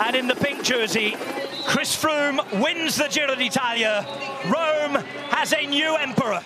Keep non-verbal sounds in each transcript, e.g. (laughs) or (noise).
And in the pink jersey, Chris Froome wins the Giro d'Italia. Rome has a new emperor.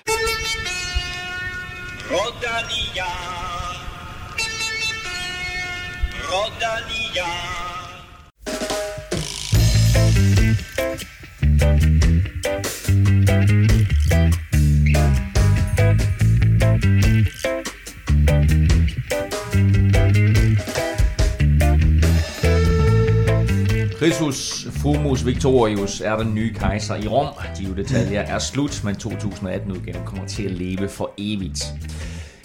Christus Fumus Victorius er den nye kejser i Rom. Giro d'Italia er slut, men 2018-udgaven kommer til at leve for evigt.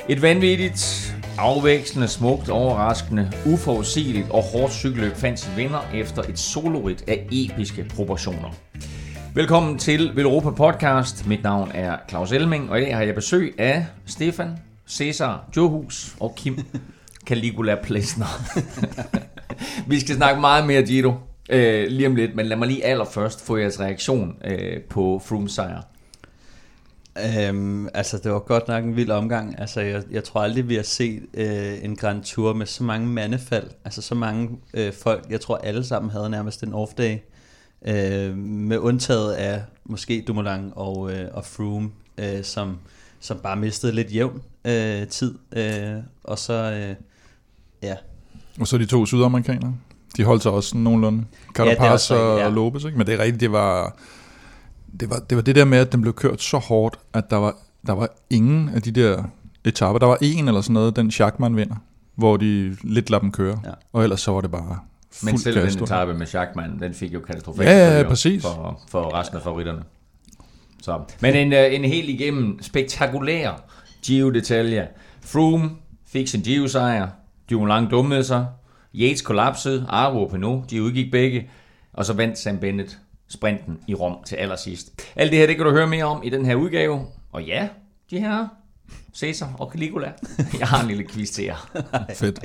Et vanvittigt, afvekslende, smukt, overraskende, uforudsigeligt og hårdt cykelløb fandt sin vinder efter et solorit af episke proportioner. Velkommen til Velropa Podcast. Mit navn er Claus Elming, og i dag har jeg besøg af Stefan, Cesar Johus og Kim (laughs) Caligula Plesner. (laughs) Vi skal snakke meget mere Giro øh, lige om lidt, men lad mig lige allerførst få jeres reaktion øh, på Froome's sejr. Øhm, altså, det var godt nok en vild omgang. Altså, jeg, jeg tror aldrig, vi har set øh, en Grand Tour med så mange mandefald. Altså, så mange øh, folk. Jeg tror, alle sammen havde nærmest en off-day. Øh, med undtaget af måske Dumoulin og, øh, og Froome, øh, som, som bare mistede lidt jævn øh, tid. Øh, og så, øh, ja, Og så de to sydamerikanere. De holdt sig også sådan nogenlunde. Carapaz Ja, også ja, ja. og Lopez, ikke? Men det er rigtigt, det var, det var, det var det der med, at den blev kørt så hårdt, at der var, der var ingen af de der etaper. Der var en eller sådan noget, den Schachmann vinder, hvor de lidt lader dem køre. Ja. Og ellers så var det bare Men fuld selv gas, den etape med Schachmann, den fik jo katastrofalt Ja, ja, præcis. For, for resten af favoritterne. Så. Men en, øh, en helt igennem spektakulær Giro d'Italia. Froome fik sin Giro-sejr. Dumoulin dummede sig. Yates kollapsede. Arvo og Pinot, de udgik begge. Og så vandt Sam Bennett sprinten i Rom til allersidst. Alt det her, det kan du høre mere om i den her udgave. Og ja, de her Cæsar og Caligula. (laughs) Jeg har en lille quiz til jer. (laughs) Fedt.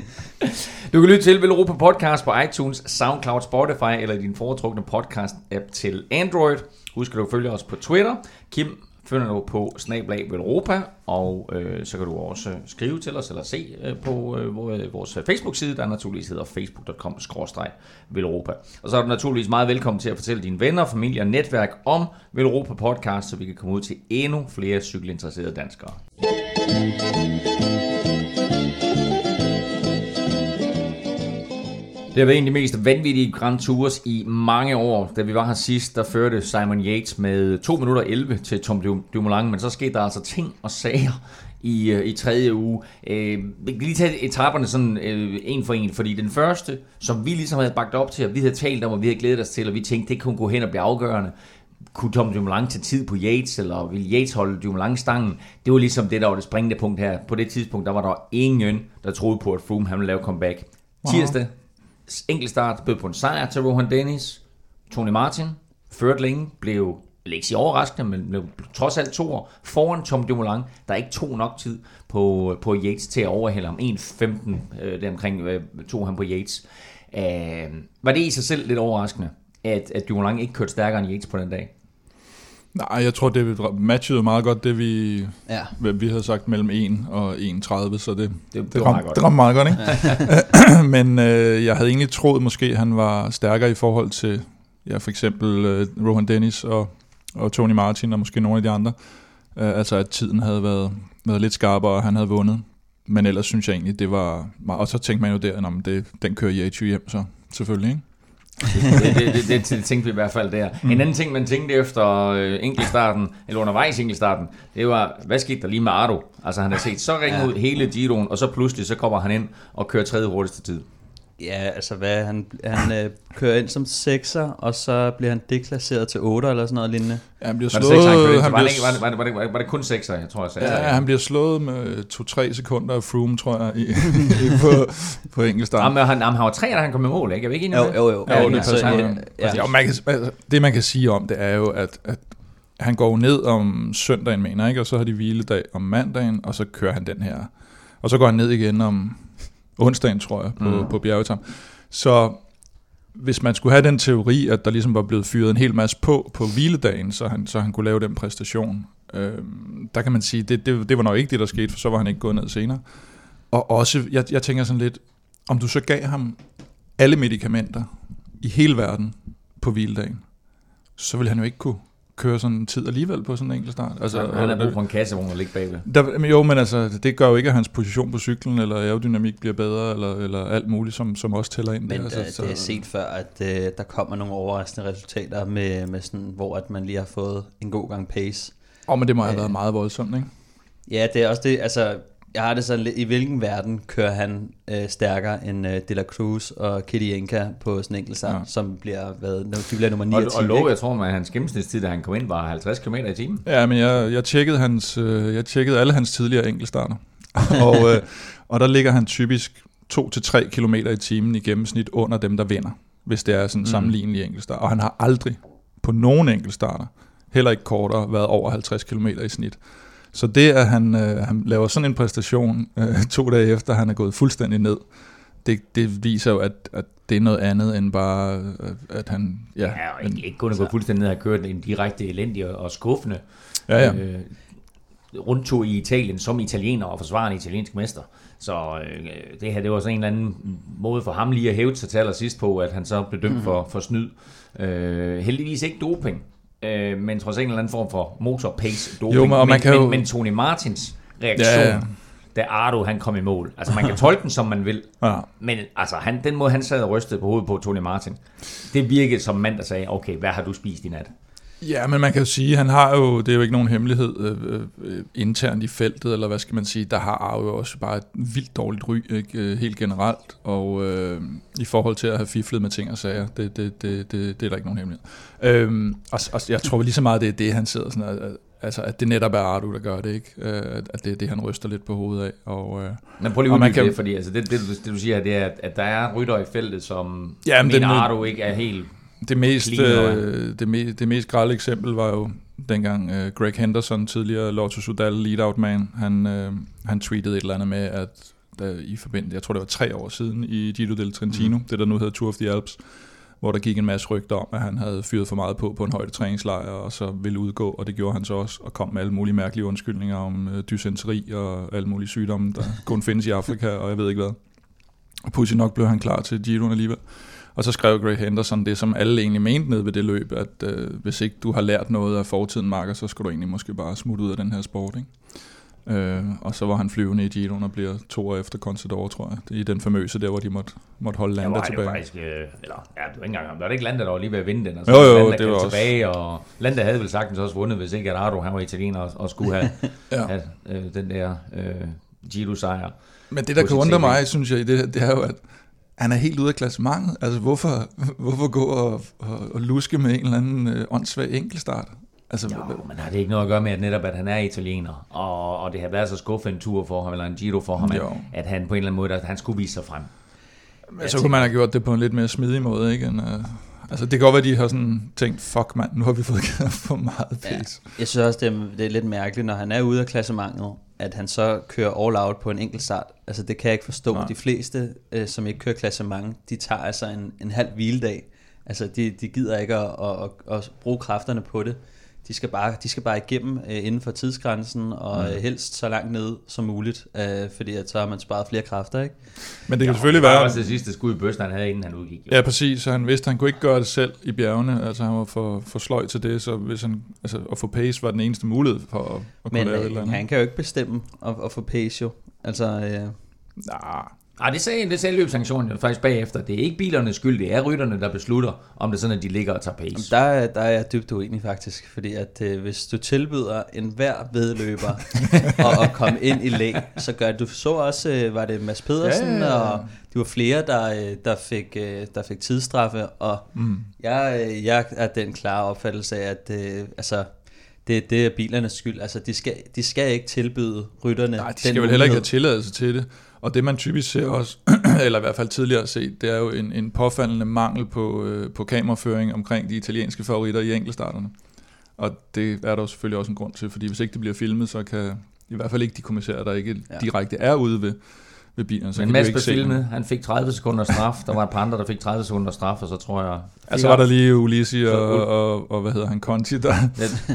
Du kan lytte til Velropa Podcast på iTunes, SoundCloud, Spotify eller din foretrukne podcast-app til Android. Husk at du følger os på Twitter. Kim finder du på snablag Velropa, og øh, så kan du også skrive til os eller se øh, på øh, øh vores øh, Facebook-side, der naturligvis hedder facebook.com Velropa. Og så er du naturligvis meget velkommen til at fortælle dine venner, familie og netværk om Velropa Podcast, så vi kan komme ud til endnu flere cykelinteresserede danskere. Det har været en af de mest vanvittige Grand Tours i mange år. Da vi var her sidst, der førte Simon Yates med 2 minutter 11 til Tom Du- Dumoulin, men så skete der altså ting og sager i, øh, i tredje uge. Øh, vi kan lige tage etaperne sådan øh, en for en, fordi den første, som vi ligesom havde bagt op til, og vi havde talt om, og vi havde glædet os til, og vi tænkte, det kunne gå hen og blive afgørende. Kunne Tom Dumoulin tage tid på Yates, eller ville Yates holde Dumoulin stangen? Det var ligesom det, der var det springende punkt her. På det tidspunkt, der var der ingen, der troede på, at Froome han ville lave comeback. Tirsdag, enkeltstart bød på en sejr til Rohan Dennis. Tony Martin førte længe, blev vil ikke sige overraskende, men blev trods alt to år foran Tom Dumoulin. Der er ikke to nok tid på, på Yates til at overhælde ham. 1.15 øh, deromkring øh, tog han på Yates. Øh, var det i sig selv lidt overraskende, at, at Dumoulin ikke kørte stærkere end Yates på den dag? Nej, jeg tror, det matchede meget godt det, vi, ja. hvad vi havde sagt mellem 1 og 1,30, så det, Det, det, det var ram, meget godt. det ramte meget godt, ikke? (laughs) Men øh, jeg havde egentlig troet måske, at han var stærkere i forhold til ja, for eksempel øh, Rohan Dennis og, og Tony Martin og måske nogle af de andre. Øh, altså at tiden havde været, været lidt skarpere, og han havde vundet. Men ellers synes jeg egentlig, det var. Og så tænkte man jo der, at det, den kører Yates jo hjem, så selvfølgelig, ikke? Det, det, det, det, det tænkte vi i hvert fald der. Mm. En anden ting, man tænkte efter øh, enkeltstarten, eller undervejs enkeltstarten, det var, hvad skete der lige med Ardo? Altså han har set så ringe Ja. ud hele Giroen, og så pludselig så kommer han ind og kører tredje hurtigste tid. Ja, altså hvad, han, han øh, kører ind som sekser, og så bliver han deklasseret til 8 eller sådan noget lignende. Ja, han bliver Var det, seks, han kørte slået, ind? han var, det, bliver, ikke- var, det, var, det, var, det, var det kun sekser, jeg tror, jeg sagde. ja, han bliver slået med 2-3 sekunder af Froome, tror jeg, i, i, på, på enkeltstart. Jamen, han, han var tre, da han kom i mål, ikke? Jeg ved ikke enig Jo, med det? jo, jo. Ja, Ja, det det passer. så, Ja. ja. Man kan, altså, det man kan sige om det er jo, at, at han går jo ned om søndagen, mener ikke? og så har de hviledag om mandagen, og så kører han den her. Og så går han ned igen om onsdagen, tror jeg, på, Mm. på bjergetam. Så hvis man skulle have den teori, at der ligesom var blevet fyret en hel masse på på hviledagen, så han, så han kunne lave den præstation, øh, der kan man sige, det, det, det var nok ikke det, der skete, for så var han ikke gået ned senere. Og også, jeg, jeg tænker sådan lidt, om du så gav ham alle medicamenter i hele verden på hviledagen, så vil han jo ikke kunne køre sådan en tid alligevel på sådan en enkelt start. Altså, han har brug for en kassevogn at ligge bagved. Der, men jo, men altså, det gør jo ikke, at hans position på cyklen eller aerodynamik bliver bedre, eller, eller alt muligt, som, som også tæller ind. Men der, altså, så, det er set før, at uh, der kommer nogle overraskende resultater, med, med sådan, hvor at man lige har fået en god gang pace. Og men det må have været meget voldsomt, ikke? Ja, det er også det, altså, jeg har det sådan lidt, i hvilken verden kører han øh, stærkere end øh, De La Cruz og Kitty Enka på sådan en enkelt ja. som bliver, hvad, de bliver nummer 9 og, og, og lov, jeg tror, at hans gennemsnitstid, da han kom ind, var 50 km i timen. Ja, men jeg, jeg, tjekkede, hans, øh, jeg tjekkede alle hans tidligere enkeltstarter, (laughs) og, øh, og der ligger han typisk 2-3 km i timen i gennemsnit under dem, der vinder, hvis det er sådan mm. sammenlignelig enkeltstart. Og han har aldrig på nogen enkeltstarter, heller ikke kortere, været over 50 km i snit. Så det, at han, øh, han laver sådan en præstation øh, (laughs) to dage efter, han er gået fuldstændig ned, det, det viser jo, at, at det er noget andet end bare, øh, at han... Ja, ja og ikke, ikke kun at gå fuldstændig ned, har kørt en direkte elendig og skuffende ja, ja. Øh, rundtur i Italien som italiener og forsvare en italiensk mester. Så øh, det her, det var sådan en eller anden måde for ham lige at hæve sig til allersidst på, at han så blev dømt mm. for, for snyd. Øh, heldigvis ikke doping, øh, men trods en eller anden form for motor pace doping. Jo, men, man men, kan jo... men, men Tony Martins reaktion, ja, ja. da Ardo han kom i mål. Altså man kan (laughs) tolke den som man vil, ja. men altså han, den måde han sad og rystede på hovedet på Tony Martin, det virkede som mand der sagde, okay, hvad har du spist i nat? Ja, men man kan jo sige, han har jo, det er jo ikke nogen hemmelighed øh, øh, internt i feltet, eller hvad skal man sige, der har Arve jo også bare et vildt dårligt ry, ikke, øh, helt generelt, og øh, i forhold til at have fiflet med ting og sager, det, det, det, det, det er der ikke nogen hemmelighed. Øh, og, og jeg tror lige så meget, det er det, han sidder sådan, at, altså at det netop er Ardu, der gør det, ikke? Øh, at det er det, han ryster lidt på hovedet af. Og, øh, Men prøv lige at man kan... det, fordi altså det, det, det, du siger, det er, at der er rytter i feltet, som ja, mener, Ardu ikke er helt det mest, øh, det, me, det mest grælde eksempel var jo dengang øh, Greg Henderson, tidligere Lotto Sudal lead-out man, han, øh, han tweetede et eller andet med, at der, i forbindelse, jeg tror det var tre år siden i Giro del Trentino, mm. det der nu hedder Tour of the Alps, hvor der gik en masse rygter om, at han havde fyret for meget på på en højdetræningslejr, og så ville udgå, og det gjorde han så også, og kom med alle mulige mærkelige undskyldninger om øh, dysenteri og alle mulige sygdomme, der kun findes i Afrika, og jeg ved ikke hvad. Og pludselig nok blev han klar til Giroen alligevel. Og så skrev Greg Henderson det, som alle egentlig mente ned ved det løb, at øh, hvis ikke du har lært noget af fortiden, Marker, så skal du egentlig måske bare smutte ud af den her sport. Ikke? Øh, og så var han flyvende i Giroen og bliver to år efter Contador, tror jeg, i den famøse der, hvor de måtte, måtte holde landet ja, tilbage. Faktisk, øh, eller, ja, det var ikke engang, der var ikke landet, der var lige ved at vinde den, og så jo, jo, det var også. tilbage, og landet havde vel sagtens også vundet, hvis ikke Ardo, han var italiener, og, og skulle have, (laughs) ja. have øh, den der øh, Giro-sejr. Men det, der kan undre mig, synes jeg, det, det er jo, at han er helt ude af klassementet. Altså, hvorfor, hvorfor gå og, og, og luske med en eller anden øh, åndssvag enkeltstart? Altså, jo, men har det ikke noget at gøre med, at netop at han er italiener, og, og det har været så skuffet en tur for ham, eller en Giro for ham, at, at han på en eller anden måde, at han skulle vise sig frem. Men så kunne man have gjort det på en lidt mere smidig måde, ikke? End, uh, altså, det kan godt være, at de har sådan tænkt, fuck mand, nu har vi fået (laughs) for meget pace. Ja, jeg synes også, det er, det er lidt mærkeligt, når han er ude af klassementet, at han så kører all out på en enkelt start. Altså det kan jeg ikke forstå. Nej. De fleste, øh, som ikke kører klassement, de tager altså en, en halv hviledag. Altså de, de gider ikke at, at, at, at bruge kræfterne på det. De skal bare, de skal bare igennem øh, inden for tidsgrænsen, og mm. helst så langt ned som muligt, øh, fordi at så har man sparet flere kræfter, ikke? Men det kan ja, selvfølgelig være... Det var også det sidste skud i bøsten, han havde, inden han udgik. Jo. Ja, præcis, så han vidste, at han kunne ikke gøre det selv i bjergene, altså han var for, for sløj til det, så hvis han, altså, at få pace var den eneste mulighed for at, at kunne lave et eller andet. han kan jo ikke bestemme at, at få pace jo. Altså, øh... Nah, Nej, det sagde, det sagde løbsanktionen jo faktisk bagefter. Det er ikke bilernes skyld, det er rytterne, der beslutter, om det er sådan, at de ligger og tager pace. Der, der er jeg dybt uenig faktisk, fordi at øh, hvis du tilbyder en hver vedløber (laughs) at, at komme ind i læg, så gør du så også, øh, var det Mads Pedersen, ja, ja, ja. og de var flere, der, øh, der, fik, øh, der fik tidsstraffe, og mm. jeg, øh, jeg er den klare opfattelse af, at øh, altså, det, det er bilernes skyld. Altså, de skal, de skal ikke tilbyde rytterne Nej, de skal vel heller ikke have tilladelse til det. Og det man typisk ser også, (clears throat) eller i hvert fald tidligere set, det er jo en, en påfaldende mangel på, øh, på kameraføring omkring de italienske favoritter i enkeltstarterne. Og det er der jo selvfølgelig også en grund til, fordi hvis ikke det bliver filmet, så kan i hvert fald ikke de kommissærer, der ikke ja. direkte er ude ved, ved bilerne. Så Men Mads blev filmet, han fik 30 sekunder straf, der var et par andre, der fik 30 sekunder straf, og så tror jeg... Ja, så var der lige Så og, og, og, og, hvad hedder han, Conti, der,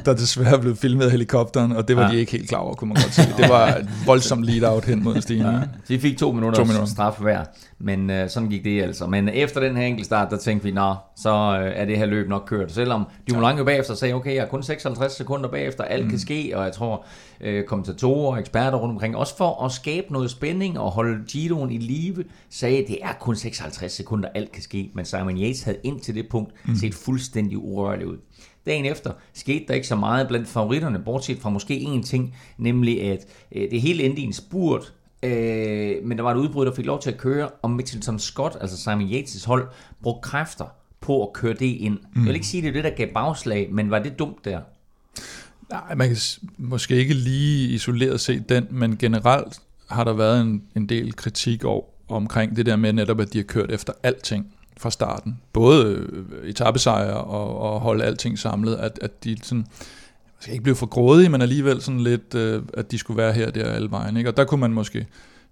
der desværre blev filmet af helikopteren, og det var Ja. de ikke helt klar over, kunne man godt se. Det var et voldsomt lead-out hen mod stigning. Ja, Ja. de fik to minutter, To minutter. straf hver, men øh, sådan gik det altså. Men efter den her enkeltstart, der tænkte vi, nå, så øh, er det her løb nok kørt. Selvom Dumoulin jo bagefter sagde, okay, jeg er kun 56 sekunder bagefter, alt mm. kan ske, og jeg tror, øh, kommentatorer og eksperter rundt omkring, også for at skabe noget spænding og holde Giroen i live, sagde, det er kun 56 sekunder, alt kan ske. Men Simon Yates havde indtil det punkt mm. set fuldstændig urørlig ud. Dagen efter skete der ikke så meget blandt favoritterne, bortset fra måske én ting, nemlig at øh, det hele endte i en spurt, øh, men der var et udbrud, der fik lov til at køre, og Mitchelton Scott, altså Simon Yates' hold, brugte kræfter på at køre det ind. Mm. Jeg vil ikke sige, det er det, der gav bagslag, men var det dumt der? Nej, man kan måske ikke lige isoleret set den, men generelt har der været en, en del kritik over, omkring det der med netop, at de har kørt efter alting fra starten. Både øh, etappesejre og, og holde alting samlet, at, at de sådan, måske skal ikke blive for grådige, men alligevel sådan lidt, øh, at de skulle være her der alle vejen. Ikke? Og der kunne man måske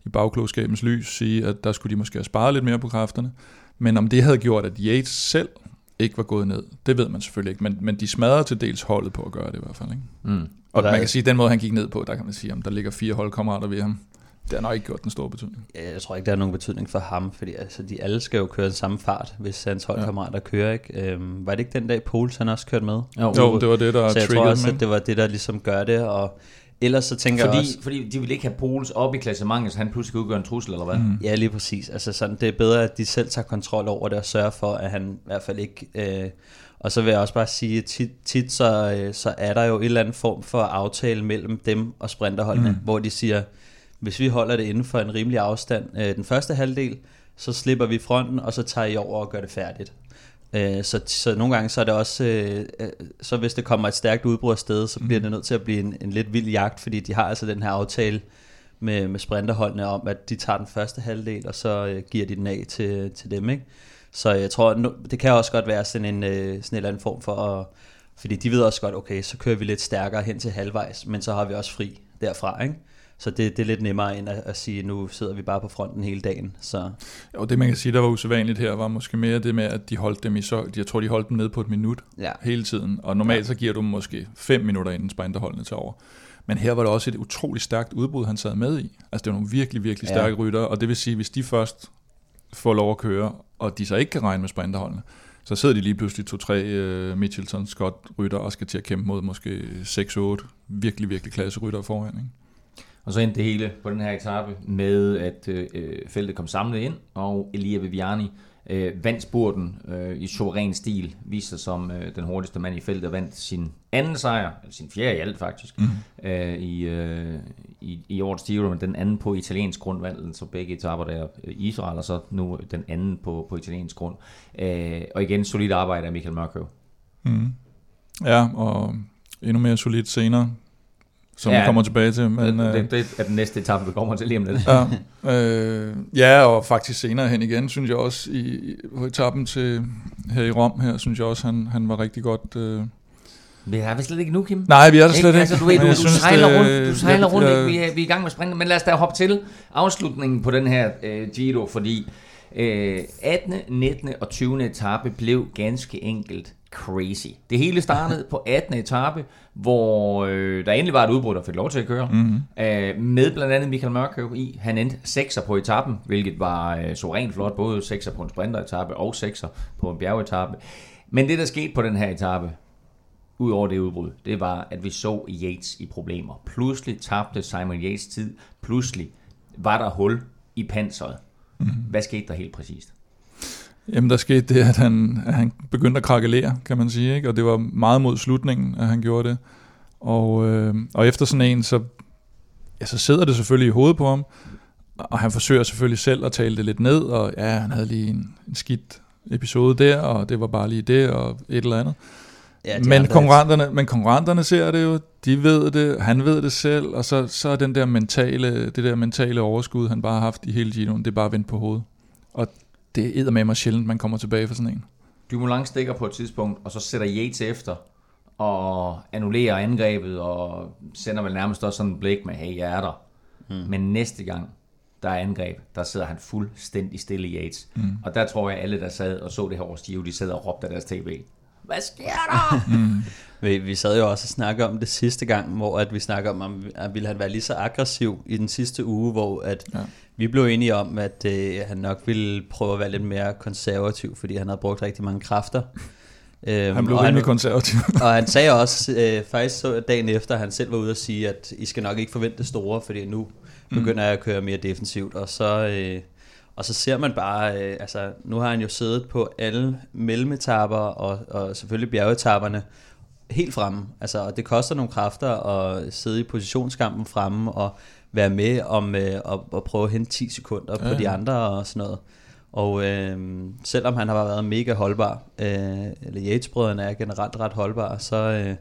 i bagklogskabens lys sige, at der skulle de måske have sparet lidt mere på kræfterne. Men om det havde gjort, at Yates selv ikke var gået ned, det ved man selvfølgelig ikke. Men, men de smadrede til dels holdet på at gøre det i hvert fald. Ikke? Mm. Og der man kan sige, at den måde, han gik ned på, der kan man sige, om der ligger fire holdkammerater ved ham. Det har nok ikke gjort den store betydning. Ja, Jeg tror ikke, der er nogen betydning for ham, fordi altså, de alle skal jo køre den samme fart, hvis hans holdkammerater kører. Ikke? Øhm, var det ikke den dag, Pols han også kørte med? Jo, Jo, det var det, der så jeg tror også, at det var det, der ligesom gør det, og ellers så tænker jeg fordi, også... fordi de ville ikke have Pols op i klassementet, så han pludselig udgøre en trussel, eller hvad? Mm. Ja, lige præcis. Altså sådan, det er bedre, at de selv tager kontrol over det og sørger for, at han i hvert fald ikke... Øh, og så vil jeg også bare sige, at tit, tit så, øh, så er der jo en eller anden form for aftale mellem dem og sprinterholdene, mm. hvor de siger, hvis vi holder det inden for en rimelig afstand øh, den første halvdel, så slipper vi fronten, og så tager I over og gør det færdigt. Øh, så, så nogle gange så er det også, øh, øh, så hvis det kommer et stærkt udbrud af sted, så bliver det nødt til at blive en, en lidt vild jagt, fordi de har altså den her aftale med, med sprinterholdene om, at de tager den første halvdel, og så øh, giver de den af til, til dem. Ikke? Så jeg tror, nu, det kan også godt være sådan en, øh, sådan en eller anden form for at, fordi de ved også godt, okay, så kører vi lidt stærkere hen til halvvejs, men så har vi også fri derfra, ikke? Så det, det er lidt nemmere end at, at sige, nu sidder vi bare på fronten hele dagen. Så Og det man kan sige, der var usædvanligt her, var måske mere det med, at de holdt dem i så... Jeg tror, de holdt dem ned på et minut ja, hele tiden. Og normalt så giver du dem måske 5 minutter, inden sprinterholdene tager over. Men her var der også et utroligt stærkt udbrud, han sad med i. Altså det var nogle virkelig, virkelig Ja. stærke ryttere, og det vil sige, hvis de først får lov at køre, og de så ikke kan regne med sprinterholdene, så sidder de lige pludselig to-tre uh, Mitchelton Scott rytter og skal til at kæmpe mod måske 6-8 virkelig, virkelig klasse rytter foran. Ikke? Og så endte det hele på den her etape med, at øh, feltet kom samlet ind, og Elia Viviani øh, vandt spurten øh, i suveræn stil, viste sig som øh, den hurtigste mand i feltet, og vandt sin anden sejr, eller sin fjerde i alt faktisk, mm. øh, i, øh, i, i årets Giro, men den anden på italiensk grund vandt den, så begge etaper der i Israel, og så nu den anden på, på italiensk grund. Øh, og igen, solid arbejde af Michael Mørkøv. Mm. Ja, og endnu mere solidt senere, som Ja, vi kommer tilbage til. Men, Men, øh, det, det er den næste etape, vi kommer til lige om lidt. ja, øh, ja, og faktisk senere hen igen, synes jeg også, i, i- på etappen til her i Rom her, synes jeg også, han, han var rigtig godt... Øh... Vi er vi slet ikke nu, Kim? Nej, vi er der slet ikke. Altså, du, ved, du, du, synes, sejler det- rundt, du sejler jeg- rundt jeg- ikke? Vi, er, vi er i gang med springet, men lad os da hoppe til afslutningen på den her øh, Giro, fordi øh, 18., 19. og 20. etape blev ganske enkelt crazy. Det hele startede på 18. etape, hvor øh, der endelig var et udbrud, der fik lov til at køre, mm-hmm. øh, med blandt andet Michael Mørkøv i. Han endte 6'er på etappen, hvilket var øh, så rent flot, både 6'er på en sprinteretappe og 6'er på en bjergetappe. Men det, der skete på den her etape, Udover det udbrud, det var, at vi så Yates i problemer. Pludselig tabte Simon Yates tid. Pludselig var der hul i panseret. Mm-hmm. Hvad skete der helt præcist? Jamen, der skete det, at han, at han begyndte at krakelere, kan man sige, ikke? og det var meget mod slutningen, at han gjorde det. Og, øh, og efter sådan en, så, ja, så sidder det selvfølgelig i hovedet på ham, og han forsøger selvfølgelig selv at tale det lidt ned, og ja, han havde lige en, en skidt episode der, og det var bare lige det, og et eller andet. ja men, konkurrenterne, men konkurrenterne ser det jo, de ved det, han ved det selv, og så, så er den der mentale, det der mentale overskud, han bare har haft i hele Giroen, det er bare vendt på hovedet. Og det er med mig sjældent, man kommer tilbage fra sådan en. Dumoulin stikker på et tidspunkt, og så sætter Yates efter og annullerer angrebet og sender vel nærmest også sådan en blik med, hey, jeg er der. Mm. Men næste gang, der er angreb, der sidder han fuldstændig stille i Yates. Mm. Og der tror jeg, alle, der sad og så det her års Giro, de sad og råbte af deres tv. Hvad sker der? (laughs) mm. vi, vi sad jo også og snakkede om det sidste gang, hvor at vi snakker om, at ville han være lige så aggressiv i den sidste uge, hvor at ja. vi blev enige om, at øh, han nok ville prøve at være lidt mere konservativ, fordi han havde brugt rigtig mange kræfter. (laughs) Øhm, han blev rimelig konservativ. (laughs) og han sagde også, øh, faktisk så dagen efter, at han selv var ude og sige, at I skal nok ikke forvente det store, fordi nu mm. begynder jeg at køre mere defensivt. Og så, øh, og så ser man bare, øh, altså nu har han jo siddet på alle mellemetapper og, og selvfølgelig bjergetapperne helt fremme. Altså, og det koster nogle kræfter at sidde i positionskampen fremme og være med om øh, at, at prøve at hente 10 sekunder ja. på de andre og sådan noget. Og øh, selvom han har været mega holdbar, øh, eller Yates-brødrene er generelt ret holdbare, så, øh,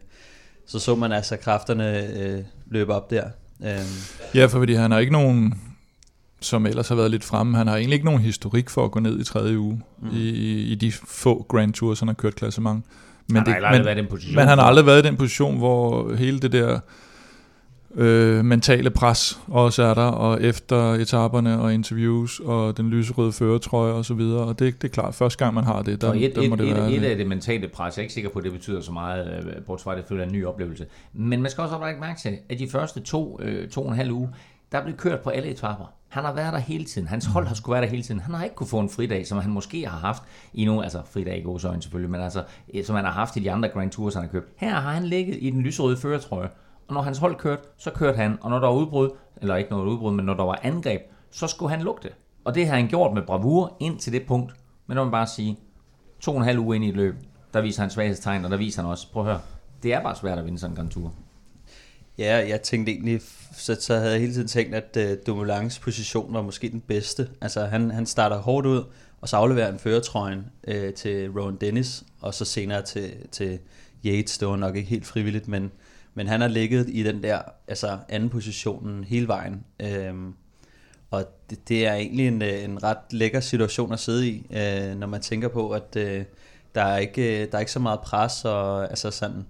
så så man altså kræfterne øh, løbe op der. Øh. Ja, for fordi han har ikke nogen, som ellers har været lidt fremme, han har egentlig ikke nogen historik for at gå ned i tredje uge, mm. i, i de få Grand Tours, han har kørt klassement. Men han har det, aldrig men, været i den position. Men han har aldrig været i den position, hvor hele det der øh, mentale pres også er der, og efter etaperne og interviews og den lyserøde føretrøje og så videre, og det, det er klart, første gang man har det, der, og et, der må et, det et, være... Et af det mentale pres, jeg er ikke sikker på, at det betyder så meget, øh, bortset fra, at det føler en ny oplevelse. Men man skal også have mærke til, at de første to, øh, to og en halv uge, der blev kørt på alle etapper. Han har været der hele tiden. Hans hold har skulle være der hele tiden. Han har ikke kunne få en fridag, som han måske har haft i nogle, altså fridag i godsøjne selvfølgelig, men altså, eh, som han har haft i de andre Grand Tours, han har købt. Her har han ligget i den lyserøde føretrøje, og når hans hold kørte, så kørte han, og når der var udbrud, eller ikke noget udbrud, men når der var angreb, så skulle han lugte. Og det har han gjort med bravur ind til det punkt. Men når man bare sige, to og en halv uge ind i et løb, der viser han svaghedstegn, og der viser han også, prøv at høre, det er bare svært at vinde sådan en Grand Tour. Ja, jeg tænkte egentlig, så, så havde jeg hele tiden tænkt, at uh, Dumoulins position var måske den bedste. Altså han, han starter hårdt ud, og så afleverer han føretrøjen uh, øh, til Rowan Dennis, og så senere til, til Yates. Det var nok ikke helt frivilligt, men men han har ligget i den der altså anden positionen hele vejen. Øhm, og det, det er egentlig en, øh, en ret lækker situation at sidde i, øh, når man tænker på, at øh, der, er ikke, der er ikke så meget pres. Og, altså sådan,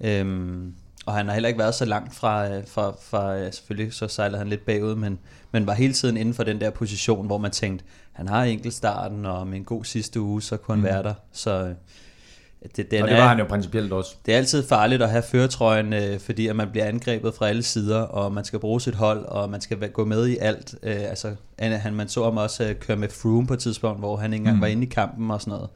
øhm, og han har heller ikke været så langt fra, øh, fra, fra selvfølgelig så sejlede han lidt bagud, men, men var hele tiden inden for den der position, hvor man tænkte, han har enkeltstarten, og med en god sidste uge, så kunne han mm. være der. Så det, den og det var er, han jo principielt også. Det er altid farligt at have føretrøjen, øh, fordi at man bliver angrebet fra alle sider, og man skal bruge sit hold, og man skal gå med i alt. Øh, altså, han, man så ham også øh, køre med Froome på et tidspunkt, hvor han ikke engang mm. var inde i kampen og sådan noget.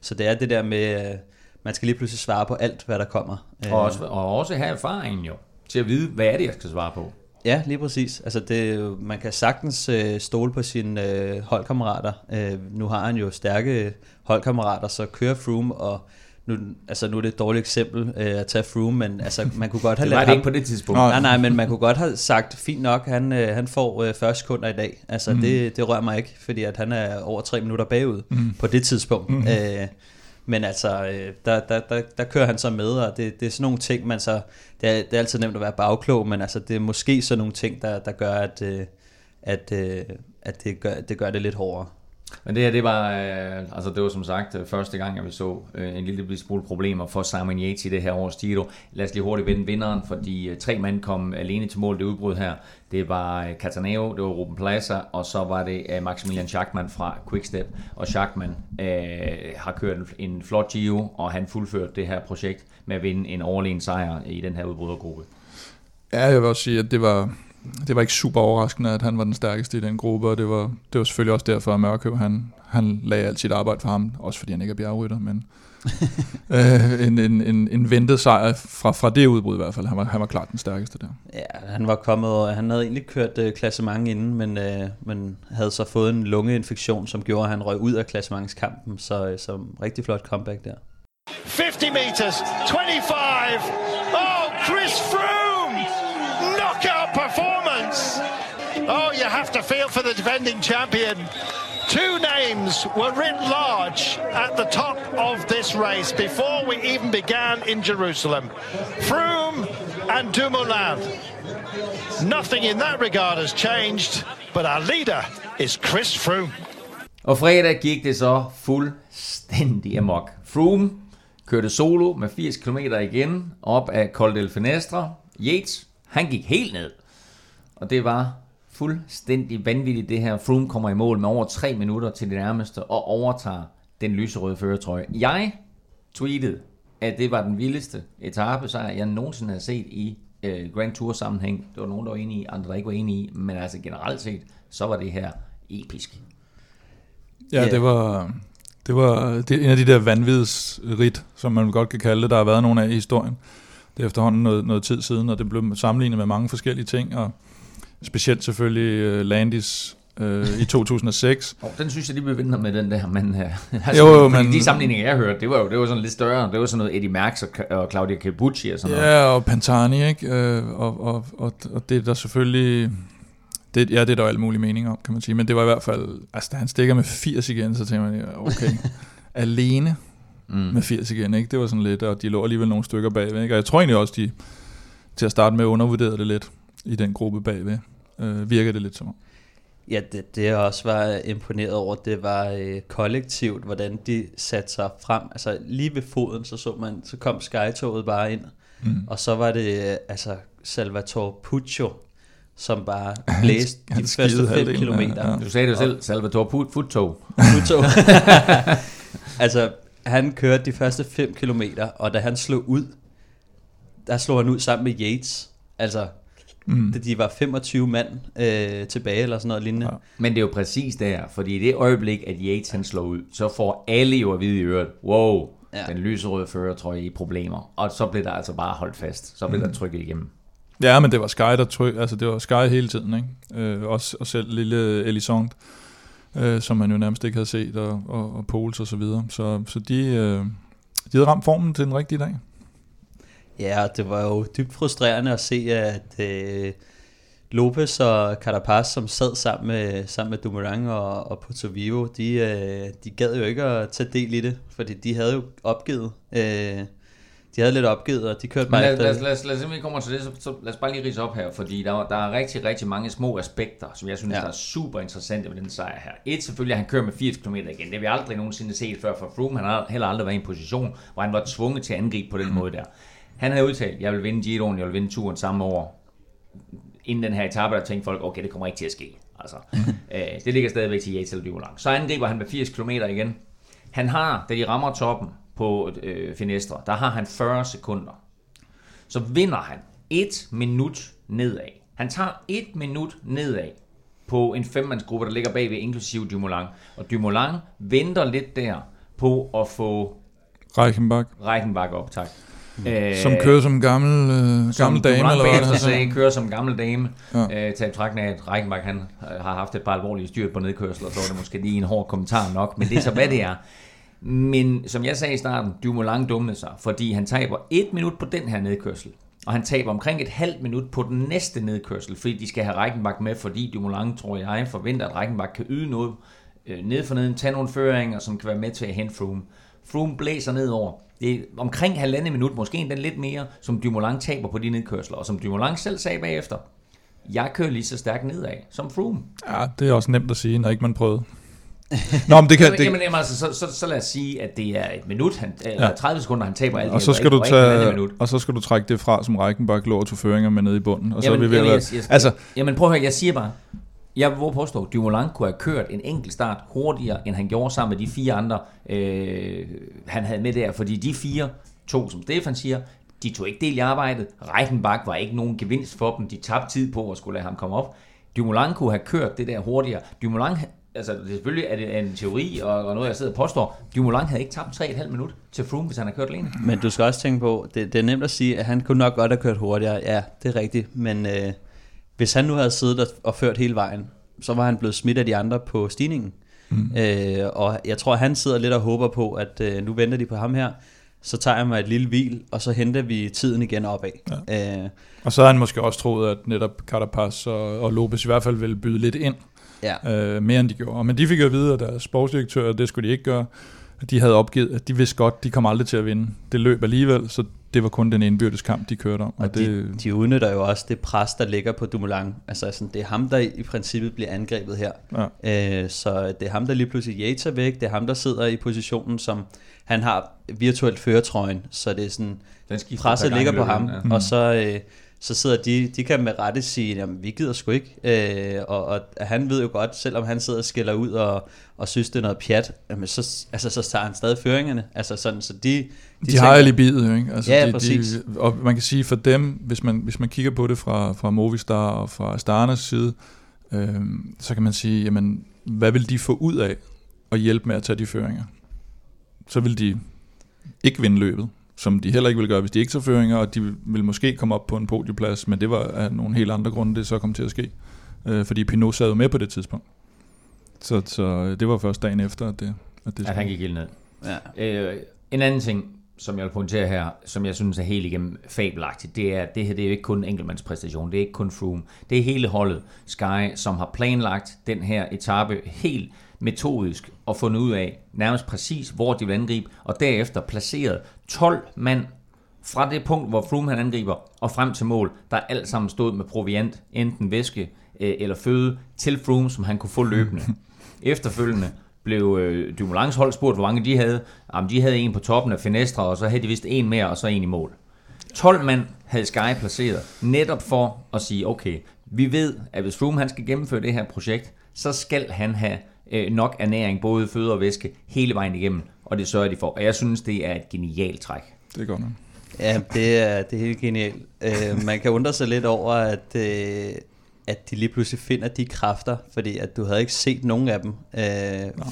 Så det er det der med, øh, man skal lige pludselig svare på alt, hvad der kommer. Og også, og også have erfaringen jo, til at vide, hvad er det, jeg skal svare på. Ja, lige præcis. Altså det, man kan sagtens øh, stole på sine øh, holdkammerater. Øh, nu har han jo stærke holdkammerater, så kører Froome og nu, altså nu er det et dårligt eksempel øh, at tage Froome, men altså, man kunne godt (laughs) have... det var det ikke på det tidspunkt. Nej, nej, men man kunne godt have sagt, fint nok, han, øh, han får øh, 40 sekunder i dag. Altså, mm. det, det rører mig ikke, fordi at han er over tre minutter bagud mm. på det tidspunkt. Mm. Øh, men altså, øh, der, der, der, der kører han så med, og det, det er sådan nogle ting, man så... Det er, det er altid nemt at være bagklog, men altså, det er måske sådan nogle ting, der, der gør, at, øh, at, øh, at det, gør, det gør det lidt hårdere. Men det her, det var, øh, altså det var som sagt øh, første gang, jeg vi så øh, en lille smule problemer for Simon Yates i det her års Giro. Lad os lige hurtigt vende vinderen, fordi øh, tre mænd kom alene til mål det udbrud her. Det var øh, Cataneo, det var Ruben Plaza, og så var det øh, Maximilian Schachmann fra Quickstep. Og Schachmann øh, har kørt en, en flot Giro, og han fuldførte det her projekt med at vinde en overlegen sejr i den her udbrydergruppe. Ja, jeg vil også sige, at det var, det var ikke super overraskende, at han var den stærkeste i den gruppe, og det var, det var selvfølgelig også derfor, at Mørkøv, han, han lagde alt sit arbejde for ham, også fordi han ikke er bjergrytter, men (laughs) øh, en, en, en, en ventet sejr fra, fra det udbrud i hvert fald. Han var, han var klart den stærkeste der. Ja, han var kommet, og han havde egentlig kørt øh, klassement inden, men, øh, men havde så fået en lungeinfektion, som gjorde, at han røg ud af klassementskampen, så, øh, så rigtig flot comeback der. 50 meters, 25, defending champion. Two names were written large at the top of this race before we even began in Jerusalem. Froome and Dumoulin. Nothing in that regard has changed, but our leader is Chris Froome. Og fredag gik det så fuldstændig amok. Froome kørte solo med 80 km igen op af Col del Finestre. Yates, han gik helt ned. Og det var fuldstændig vanvittigt det her. Froome kommer i mål med over 3 minutter til det nærmeste og overtager den lyserøde føretrøje. Jeg tweetede, at det var den vildeste etape, så jeg nogensinde har set i øh, Grand Tour sammenhæng. Det var nogen, der var enige i, andre der ikke var enige i, men altså generelt set, så var det her episk. Ja, Ja. det var, det var det er en af de der vanvidsrit, som man godt kan kalde det, der har været nogle af i historien. Det er efterhånden noget, noget tid siden, og det blev sammenlignet med mange forskellige ting, og specielt selvfølgelig uh, Landis uh, i 2006. Og (laughs) den synes jeg, de bevinder med den der, men, uh, (laughs) altså, Jo, jo, men- de sammenligninger, jeg hørte, det var jo det var sådan lidt større. Det var sådan noget Eddie Merckx og, og Claudia Capucci og sådan noget. Ja, og Pantani, ikke? Øh, og, og, og, og det er der selvfølgelig... Det, ja, det er der jo alle mulige meninger om, kan man sige. Men det var i hvert fald... Altså, da han stikker med 80 igen, så tænker man, okay, (laughs) alene Mm. med 80 igen, ikke? Det var sådan lidt, og de lå alligevel nogle stykker bagved, ikke? Og jeg tror egentlig også, de til at starte med undervurderede det lidt i den gruppe bagved. Øh, virker det lidt som om. Ja, det, det jeg også var imponeret over, det var øh, kollektivt, hvordan de satte sig frem. Altså lige ved foden, så så man, så kom skytoget bare ind, Mm. og så var det øh, altså Salvatore Puccio, som bare (laughs) blæste han de første 5 halvdelen af- kilometer. ja. Du sagde det jo selv, Salvatore Put, Futtog. Puccio. (laughs) (laughs) altså, han kørte de første 5 kilometer, og da han slog ud, der slog han ud sammen med Yates. Altså, Mm. da de var 25 mand øh, tilbage, eller sådan noget lignende. Ja. Men det er jo præcis der, fordi i det øjeblik, at Yates han slår ud, så får alle jo at vide i øret, wow, Ja. den lyserøde førertrøje i problemer. Og så blev der altså bare holdt fast. Så blev mm. der trykket igennem. Ja, men det var Sky, der tryk, altså det var Sky hele tiden, ikke? Øh, også, og selv lille Elisond, øh, som man jo nærmest ikke havde set, og, og, og Pols og så videre. Så, så de, øh, de havde ramt formen til den rigtige dag. Ja, og det var jo dybt frustrerende at se, at øh, Lopez og Carapaz, som sad sammen med, sammen med Dumoulin og, og Porto Vivo, de, øh, de gad jo ikke at tage del i det, fordi de havde jo opgivet. Øh, de havde lidt opgivet, og de kørte bare lad, efter lad, lad, lad, lad os vi kommer til det, så, så lad os bare lige rise op her, fordi der, der er rigtig, rigtig mange små aspekter, som jeg synes, Ja. der er super interessante ved den sejr her. Et, selvfølgelig, at han kører med 80 km igen. Det har vi aldrig nogensinde set før for Froome. Han har heller aldrig været i en position, hvor han var tvunget til at angribe på den måde der. Han havde udtalt, jeg vil vinde Giroen, jeg vil vinde turen samme år. Inden den her etape, der tænkte folk, okay, det kommer ikke til at ske. Altså, (laughs) øh, det ligger stadigvæk til Yates eller. Så angriber han med 80 km igen. Han har, da de rammer toppen på øh, Finestre, der har han 40 sekunder så vinder han et minut nedad. Han tager et minut nedad på en femmandsgruppe, der ligger bagved, inklusive Dumoulin. Og Dumoulin venter lidt der på at få Reichenbach, Reichenbach op, tak. Øh, som kører som gammel, øh, som gammel dame, eller hvad det sagde, kører som gammel dame. Ja. Øh, til betragtning af, at Reichenbach han, øh, har haft et par alvorlige styrt på nedkørsler, så var det måske lige en hård kommentar nok, men det er så, hvad det er. Men som jeg sagde i starten, Dumoulin dummede sig, fordi han taber et minut på den her nedkørsel, og han taber omkring et halvt minut på den næste nedkørsel, fordi de skal have Reichenbach med, fordi Dumoulin, tror jeg, forventer, at Reichenbach kan yde noget øh, ned for neden, tage nogle føringer, som kan være med til at hente Froome. Froome blæser nedover. Det er omkring halvandet minut, måske endda lidt mere, som Dumoulin taber på de nedkørsler, og som Dumoulin selv sagde bagefter, jeg kører lige så stærkt nedad som Froome. Ja, det er også nemt at sige, når ikke man prøvede. Nå, men det kan... (laughs) Jamen, Det, jamen, jamen altså, så, så, så lad os sige, at det er et minut, han, eller Ja. 30 sekunder, han taber alt og, så skal du tage... og så skal du trække det fra, som Reichenbach lå og tog føringer med nede i bunden. Og så Jamen, er vi ved at jamen, være, jeg, jeg, altså, jamen prøv at høre, jeg siger bare, jeg vil påstå, at Dumoulin kunne have kørt en enkelt start hurtigere, end han gjorde sammen med de fire andre, øh, han havde med der. Fordi de fire, to som Stefan siger, de tog ikke del i arbejdet. Reichenbach var ikke nogen gevinst for dem. De tabte tid på at skulle lade ham komme op. Dumoulin kunne have kørt det der hurtigere. Dumoulin, altså det er selvfølgelig er det en teori, og, og noget jeg sidder og påstår, Dumoulin havde ikke tabt 3,5 minut til Froome, hvis han havde kørt alene. Men du skal også tænke på, det, det er nemt at sige, at han kunne nok godt have kørt hurtigere. Ja, det er rigtigt. Men øh, hvis han nu havde siddet og, og ført hele vejen, så var han blevet smidt af de andre på stigningen. Mm. Øh, og jeg tror, han sidder lidt og håber på, at øh, nu venter de på ham her. Så tager jeg mig et lille hvil, og så henter vi tiden igen opad. Ja. Øh, og så har han måske også troet, at netop Carapaz og, og Lopez i hvert fald ville byde lidt ind, ja. øh, mere end de gjorde. Men de fik jo at vide, at deres sportsdirektør, det skulle de ikke gøre, de havde opgivet, at de vidste godt, de kom aldrig til at vinde. Det løb alligevel, så det var kun den indbyrdes kamp, de kørte om. Og, Og det, de, de udnytter jo også det pres, der ligger på Dumoulin. Altså sådan, det er ham, der i princippet bliver angrebet her. Ja. Øh, så det er ham, der lige pludselig Yates er væk. Det er ham, der sidder i positionen, som han har virtuelt føretrøjen. Så det er sådan, Den presset ligger på ham. ja. Ja. Og så, øh, så sidder de, de kan med rette sige, jamen vi gider sgu ikke. Øh, og, og han ved jo godt, selvom han sidder og skælder ud og, og synes, det er noget pjat, jamen så, altså, så tager han stadig føringerne. Altså sådan, så de, De, de tænker- har alibiet, jo, ikke? Altså, Ja, de, præcis. De, og man kan sige for dem, hvis man, hvis man kigger på det fra, fra Movistar og fra Starnes side, øh, så kan man sige, jamen, hvad vil de få ud af at hjælpe med at tage de føringer? Så vil de ikke vinde løbet, som de heller ikke ville gøre, hvis de ikke tager føringer, og de vil måske komme op på en podieplads, men det var af nogle helt andre grunde, det så kom til at ske. Øh, fordi Pinot sad jo med på det tidspunkt. Så, så det var først dagen efter, at det, at det At han gik helt ned. Ja. Øh, en anden ting, som jeg vil pointere her, som jeg synes er helt igennem fabelagtigt, det er, at det her det er jo ikke kun en enkeltmandspræstation, det er ikke kun Froome, det er hele holdet Sky, som har planlagt den her etape helt metodisk og fundet ud af nærmest præcis, hvor de vil angribe, og derefter placeret 12 mand fra det punkt, hvor Froome han angriber, og frem til mål, der er alt sammen stået med proviant, enten væske øh, eller føde, til Froome, som han kunne få løbende. (laughs) Efterfølgende blev øh, Dumoulin's hold spurgt, hvor mange de havde. Jamen, de havde en på toppen af Finestre, og så havde de vist en mere, og så en i mål. 12 mand havde Sky placeret, netop for at sige, okay, vi ved, at hvis Froome han skal gennemføre det her projekt, så skal han have øh, nok ernæring, både føde og væske, hele vejen igennem, og det sørger de for. Og jeg synes, det er et genialt træk. det er godt nok. Ja, det er, det er helt genialt. Øh, man kan undre sig lidt over, at, øh, at de lige pludselig finder de kræfter, fordi at du havde ikke set nogen af dem øh,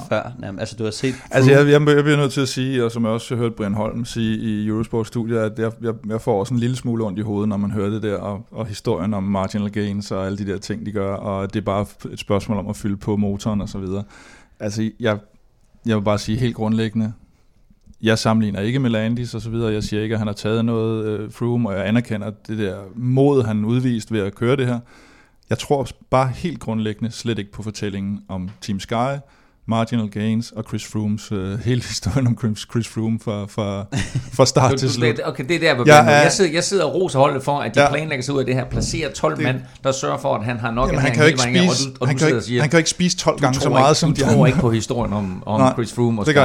før. Jamen, altså, du har set... Altså, jeg, jeg, jeg bliver nødt til at sige, og som jeg også har hørt Brian Holm sige i Eurosport-studiet, at jeg, jeg, jeg får også en lille smule ondt i hovedet, når man hører det der, og, og historien om marginal gains og alle de der ting, de gør, og det er bare et spørgsmål om at fylde på motoren og så videre. Altså, jeg, jeg vil bare sige helt grundlæggende, jeg sammenligner ikke med Landis og så videre. Jeg siger ikke, at han har taget noget øh, Froome, og jeg anerkender det der mod, han udvist ved at køre det her. Jeg tror bare helt grundlæggende slet ikke på fortællingen om Team Sky, Marginal Gains og Chris Froomes, øh, hele (laughs) historien om Chris, Chris Froome fra, fra, (laughs) fra start Du, til du, slut. okay, det er der, hvor Jeg er- jeg, sidder, jeg sidder og roser holdet for, at de Ja. planlægger sig ud af det her, placerer 12 Det- mand, der sørger for, at han har nok Jamen, han kan ikke spise, og du, og han, du kan ikke, siger, han kan ikke spise 12 du gange så tror meget, ikke, som du de tror andre. ikke på historien om, om Nej, Chris Froome og Sky.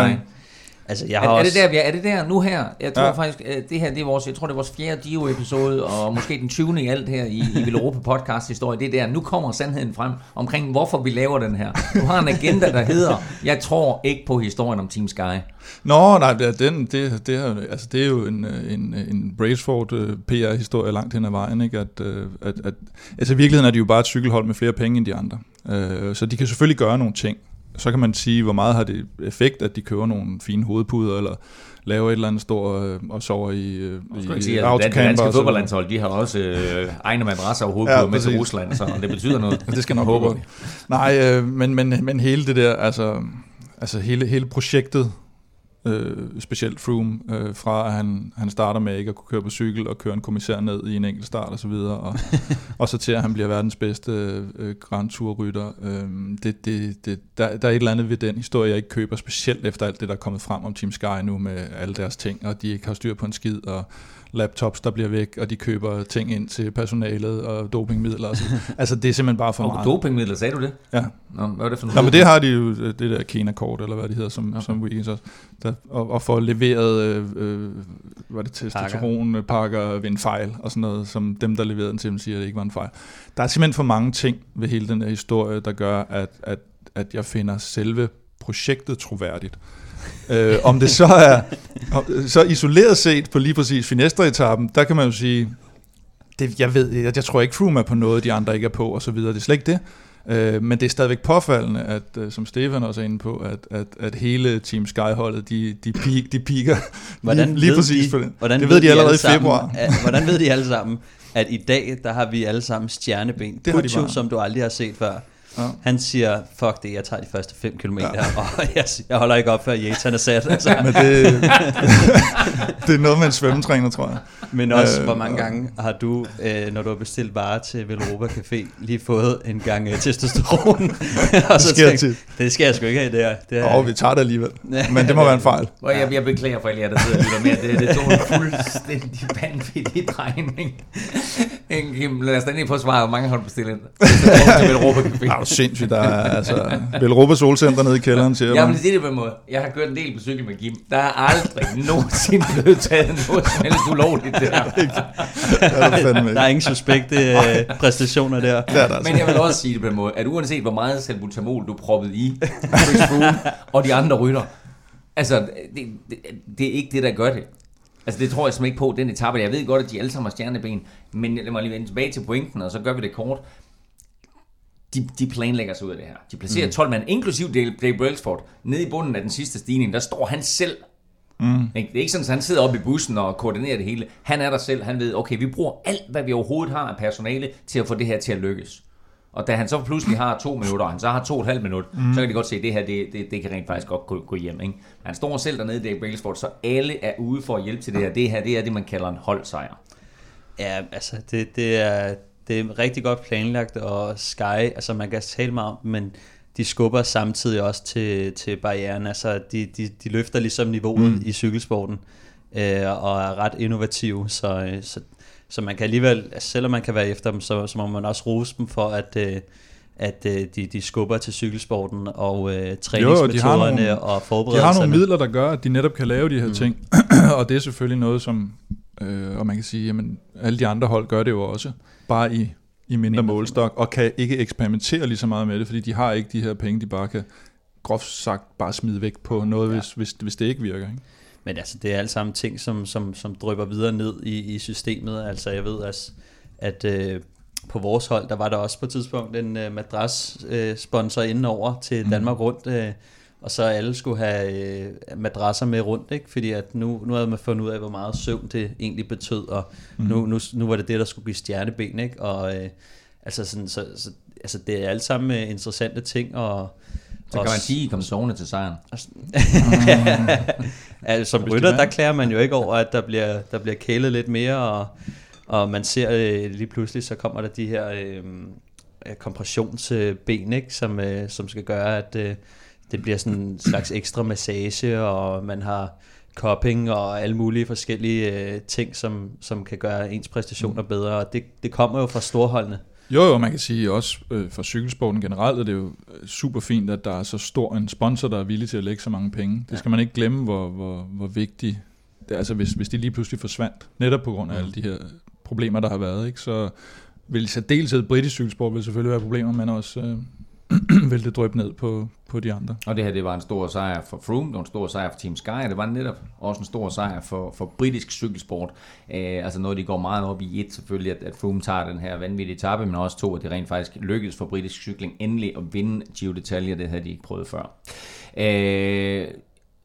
Altså, jeg Er, har er, det også... der, vi er, er det der nu her? Jeg tror Ja. faktisk, at det her det er vores, jeg tror, det er vores fjerde Dio-episode, og måske den 20. i alt her i, i Vil Europa podcast historie. Det er der, nu kommer sandheden frem omkring, hvorfor vi laver den her. Du har en agenda, der hedder, jeg tror ikke på historien om Team Sky. Nå, nej, det, er- den, det, det, er, altså, det er jo en, øh, en, en Braceford øh, PR-historie langt hen ad vejen. Ikke? At, øh, at, at, altså i virkeligheden er de jo bare et cykelhold med flere penge end de andre. Øh, så de kan selvfølgelig gøre nogle ting. Så kan man sige, hvor meget har det effekt, at de køber nogle fine hovedpuder, eller laver et eller andet stort øh, og sover i, øh, i sige, at det autocamper danske så videre. fodboldlandshold, de har også øh, egne madrasser og hovedpuder ja, med til. Rusland, så det betyder noget. (laughs) Det skal nok godt. Nej, øh, men, men, men hele det der, altså, altså hele, hele projektet, øh, specielt Froome, øh, fra at han, han starter med ikke at kunne køre på cykel og køre en kommissær ned i en enkelt start og så videre, og, (laughs) og så til at han bliver verdens bedste øh, Grand Tour-rytter. Øh, det, det, det, der, der er et eller andet ved den historie, jeg ikke køber, specielt efter alt det, der er kommet frem om Team Sky nu med alle deres ting, og de ikke har styr på en skid, og laptops, der bliver væk, og de køber ting ind til personalet og dopingmidler. Og så. Altså, det er simpelthen bare for Og meget. dopingmidler, sagde du det? Ja. Nå, hvad var det for noget? Nå, men det har de jo, det der Kena-kort, eller hvad det hedder, som, okay. Som Wiggins også, der, og, og får leveret, øh, øh, hvad er det, testosteronpakker ved en fejl, og sådan noget, som dem, der leverede den til dem, siger, at det ikke var en fejl. Der er simpelthen for mange ting ved hele den her historie, der gør, at, at, at jeg finder selve projektet troværdigt. Øh, om det så er, så isoleret set på lige præcis Finestre-etappen, der kan man jo sige, det, jeg ved, jeg, jeg tror ikke Froome er på noget, de andre ikke er på, og så videre. Det er slet ikke det. Øh, men det er stadigvæk påfaldende, at, øh, som Stefan også er inde på, at, at, at hele Team Sky-holdet, de, de, peak, de piker Hvordan lige, lige præcis de, på det. Hvordan det ved de allerede alle i februar. (laughs) At, hvordan ved de alle sammen, at i dag, der har vi alle sammen stjerneben. Det de Puccio, bare. som du aldrig har set før. Ja. Han siger, fuck det, jeg tager de første 5 km, ja. (laughs) og jeg, jeg holder ikke op, før Yates han er sat. Altså. (laughs) Men det, (laughs) det er noget med en svømmetræner, tror jeg. Men også, Øh, hvor mange gange har du, øh, når du har bestilt varer til Velropa Café, lige fået en gang øh, testosteron? og så sker tænkt, tit. det skal jeg sgu ikke have, det her. Det er, Og vi tager det alligevel. Men det må være en fejl. Og jeg, jeg beklager for alle jer, der sidder og lytter med. Det, det tog en fuldstændig vanvittig drejning. Lad os da lige få svaret, hvor mange har du bestilt ind? til Velropa Det Café. Er sindssygt, der er altså Velropa Solcenter nede i kælderen, siger Jeg man. vil sige det på en måde. Jeg har kørt en del på cykel med Kim. Der er aldrig (laughs) nogensinde blevet taget noget som helst ulovligt der. (laughs) Det er der fandme Der ikke. er ingen suspekte præstationer der. Det er der altså. Men jeg vil også sige det på en måde, at uanset hvor meget salbutamol du proppede i og de andre rytter, altså, det, det, det er ikke det, der gør det. Altså, det tror jeg simpelthen ikke på, den etape. Jeg ved godt, at de alle sammen har stjerneben, men lad mig lige vende tilbage til pointen, og så gør vi det kort. De, de planlægger sig ud af det her. De placerer 12 mand, inklusiv Dave, Dave Brailsford, nede i bunden af den sidste stigning. Der står han selv Mm. Det er ikke sådan, at han sidder oppe i bussen og koordinerer det hele. Han er der selv. Han ved, okay, vi bruger alt, hvad vi overhovedet har af personale til at få det her til at lykkes. Og da han så pludselig har to minutter, og han så har to og et halvt minut, mm. så kan de godt se, at det her, det, det, det kan rent faktisk godt gå, gå hjem. Ikke? Han står selv dernede, Dave Brailsford, så alle er ude for at hjælpe til det her. Det her, det er det, man kalder en holdsejr. Ja, altså det, det, er, det er rigtig godt planlagt, og Sky, altså man kan tale meget om, men de skubber samtidig også til, til barrieren. Altså de, de, de løfter ligesom niveauet mm. i cykelsporten, øh, og er ret innovative, så, øh, så, så man kan alligevel, altså selvom man kan være efter dem, så, så må man også rose dem for, at, øh, at øh, de, de skubber til cykelsporten og øh, træningsmetoderne nogle- og De forberedelserne. har nogle midler, der gør, at de netop kan lave de her mm. ting. (clears throat) og det er selvfølgelig noget, som... Øh, og man kan sige, jamen alle de andre hold gør det jo også. Bare i, i mindre, mindre målstok. Og kan ikke eksperimentere lige så meget med det, fordi de har ikke de her penge, de bare kan groft sagt bare smide væk på noget, ja. hvis, hvis, hvis det ikke virker. Ikke? Men altså, det er alle sammen ting, som, som, som drypper videre ned i, i systemet. Altså, jeg ved, at, at øh, på vores hold, der var der også på et tidspunkt en øh, madras-sponsor øh, indenover til Danmark rundt, øh, og så alle skulle have øh, madrasser med rundt, ikke? fordi at nu, nu havde man fundet ud af, hvor meget søvn det egentlig betød, og mm. nu, nu, nu var det det, der skulle give stjerneben, ikke? og øh, altså, sådan, så, så, altså, det er alle sammen øh, interessante ting, og Så kan man sige, I kom sovende til sejren. (laughs) altså, som rytter, er. der klager man jo ikke over, at der bliver, der bliver kælet lidt mere, og, og man ser øh, lige pludselig, så kommer der de her øh, kompressionsben, ikke, som, øh, som skal gøre, at øh, det bliver sådan en slags ekstra massage, og man har cupping og alle mulige forskellige øh, ting, som, som kan gøre ens præstationer bedre, og det, det kommer jo fra storholdene. Jo, jo, man kan sige også øh, for cykelsporten generelt, er det jo øh, super fint, at der er så stor en sponsor, der er villig til at lægge så mange penge. Det skal man ikke glemme, hvor, hvor, hvor vigtigt det er. Altså hvis, hvis de lige pludselig forsvandt, netop på grund af alle de her problemer, der har været, ikke, så vil i særdeleshed britisk cykelsport vil selvfølgelig være problemer, men også øh, vil det dryppe ned på, på de andre. Og det her, det var en stor sejr for Froome, det var en stor sejr for Team Sky, og det var netop også en stor sejr for, for britisk cykelsport. Eh, altså noget, de går meget op i et selvfølgelig, at, at Froome tager den her vanvittige etape, men også to, at det rent faktisk lykkedes for britisk cykling endelig at vinde Giro d'Italia, det havde de ikke prøvet før. Eh,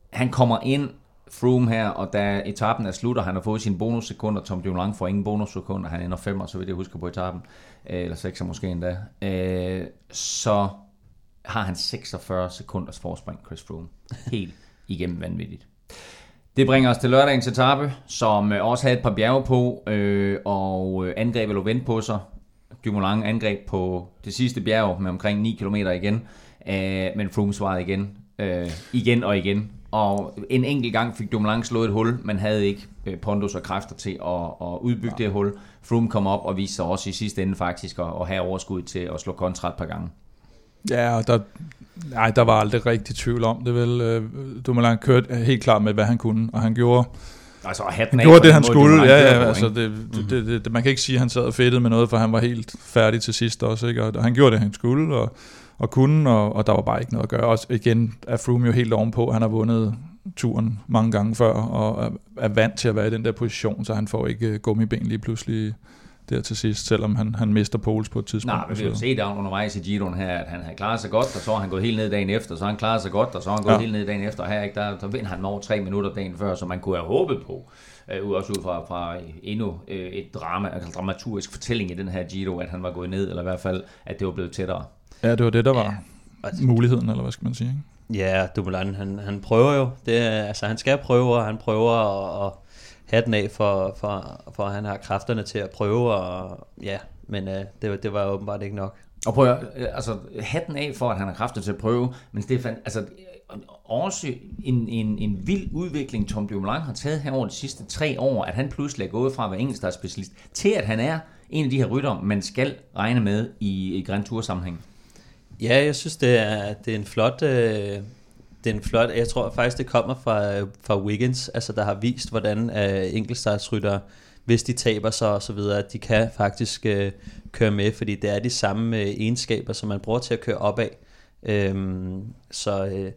han kommer ind, Froome her, og da etappen er slut, og han har fået sine bonussekunder, Tom Dumoulin får ingen bonussekunder, han ender femmer, så vidt jeg husker på etappen, øh, eller sekser måske endda, eh, så har han 46 sekunders forspring, Chris Froome. Helt igennem vanvittigt. Det bringer os til lørdagens etape, som øh, også havde et par bjerge på, øh, og angreb eller vent på sig. Dumoulin angreb på det sidste bjerg med omkring 9 km igen, øh, men Froome svarede igen, øh, igen og igen. Og en enkelt gang fik Dumoulin slået et hul, men havde ikke øh, pondus og kræfter til at, at udbygge ja. det hul. Froome kom op og viste sig også i sidste ende faktisk at, at have overskud til at slå kontra et par gange. Ja, og der, nej, der var aldrig rigtig tvivl om det vel. Øh, Dumoulin kørte helt klart med, hvad han kunne, og han gjorde, Altså, hatten han af gjorde det, han skulle. Ja, ja, altså, ikke? det, det, det, det, man kan ikke sige, at han sad og fedtede med noget, for han var helt færdig til sidst også. Ikke? Og han gjorde det, han skulle, og, og kunne, og, og der var bare ikke noget at gøre. Og igen er Froome jo helt ovenpå. Han har vundet turen mange gange før, og er, er vant til at være i den der position, så han får ikke øh, gummiben lige pludselig der til sidst, selvom han, han mister poles på et tidspunkt. Nej, men vi har jo Så- set der undervejs i Giroen her, at han havde klaret sig godt, og så har han gået helt ned dagen efter, så har han klaret sig godt, og så har han gået Ja. helt ned dagen efter. Og her ikke, der, der vinder han over tre minutter dagen før, som man kunne have håbet på. Øh, også ud fra, fra endnu øh, et drama, altså dramaturgisk fortælling i den her Giro, at han var gået ned, eller i hvert fald, at det var blevet tættere. Ja, det var det, der var Ja. muligheden, eller hvad skal man sige. Ikke? Ja, Dumoulin, han, han prøver jo. Det, altså, han skal prøve, og han prøver at, at have den af, for, for, for at han har kræfterne til at prøve. Og, ja, men øh, det, var- det var åbenbart ikke nok. Og prøv at, øh, altså, hatten af for, at han har kræfter til at prøve, men Stefan, altså, også en, en, en vild udvikling, Tom Dumoulin har taget her over de sidste tre år, at han pludselig er gået fra at være enkeltstartspecialist til at han er en af de her rytter, man skal regne med i, i Grand Tour sammenhæng. Ja, jeg synes, det er, det er en flot... Øh, det er en flot... Jeg tror faktisk, det kommer fra, fra Wiggins, altså der har vist, hvordan øh, enkeltstartsrytter, hvis de taber sig og så videre, at de kan faktisk øh, køre med, fordi det er de samme øh, egenskaber, som man bruger til at køre opad. Øhm, så øh,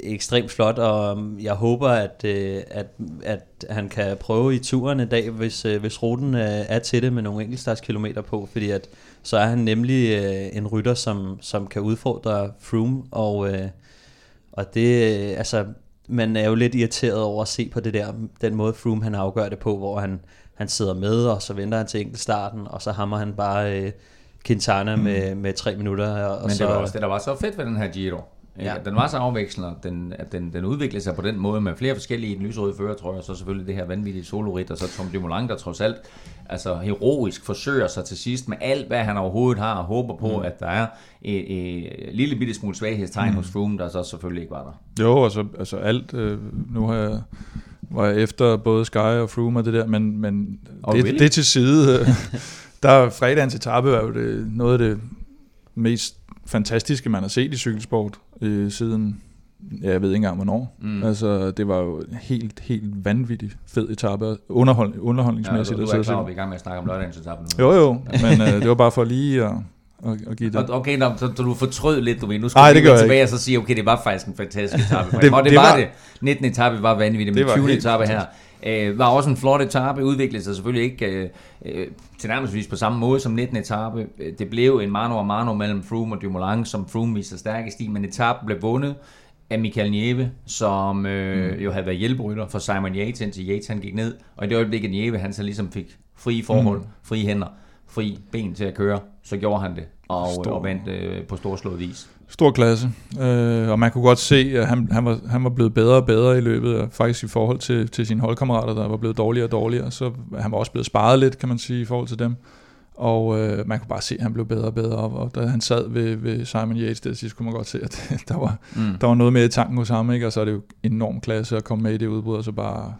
ekstremt flot, og øhm, jeg håber, at, øh, at, at han kan prøve i turen i dag, hvis, øh, hvis ruten øh, er til det med nogle enkeltstartskilometer på, fordi at så er han nemlig øh, en rytter, som, som kan udfordre Froome, og, øh, og det, øh, altså, man er jo lidt irriteret over at se på det der, den måde Froome han afgør det på, hvor han, han sidder med, og så venter han til enkeltstarten, og så hammer han bare øh, Quintana mm. med, med tre minutter. Og Men så, det var også det, der var så fedt ved den her Giro. Ja. Den var så afvekslende, den, at den, den udviklede sig på den måde med flere forskellige den lysrøde fører, tror jeg, og så selvfølgelig det her vanvittige solorit, og så Tom Dumoulin, der trods alt altså heroisk forsøger sig til sidst med alt, hvad han overhovedet har, og håber på, mm. at der er et, et, et lille bitte smule svaghedstegn mm. hos Froome, der så selvfølgelig ikke var der. Jo, altså, altså alt, øh, nu har jeg var jeg efter både Sky og Froome og det der, men, men oh, det, really? det til side, (laughs) der fredagens etape var jo det, noget af det mest fantastiske, man har set i cykelsport øh, siden, jeg ved ikke engang hvornår. Mm. Altså, det var jo helt, helt vanvittigt fed etape, underhold, underholdningsmæssigt. Ja, du, du er klar, at vi er i gang med at snakke om lørdagens etape nu. Jo, jo, (laughs) men øh, det var bare for lige at, at, at give det. Okay, nå, så, så du fortrød lidt, du ved. Nu skal Ej, vi tilbage ikke. og så sige, okay, det var faktisk en fantastisk (laughs) etape. det, det, det var, det. 19. etape var vanvittigt, men 20. etape her øh, var også en flot etape, udviklede sig selvfølgelig ikke øh, øh, til nærmest på samme måde som 19. etape. Det blev en mano og mano mellem Froome og Dumoulin, som Froome viste stærk i stil, men etappen blev vundet af Michael Nieve, som øh, mm. jo havde været hjælperytter for Simon Yates, indtil Yates han gik ned. Og i det øjeblik, at Nieve han så ligesom fik frie forhold, mm. frie hænder, fri ben til at køre, så gjorde han det og, Stor. og vandt øh, på storslået vis. Stor klasse, øh, og man kunne godt se, at han, han, var, han var blevet bedre og bedre i løbet, faktisk i forhold til, til sine holdkammerater, der var blevet dårligere og dårligere, så han var også blevet sparet lidt, kan man sige, i forhold til dem. Og øh, man kunne bare se, at han blev bedre og bedre, og da han sad ved, ved Simon Yates der sidst, kunne man godt se, at (laughs) der var, mm. der var noget mere i tanken hos ham, ikke? og så er det jo enorm klasse at komme med i det udbrud, og så bare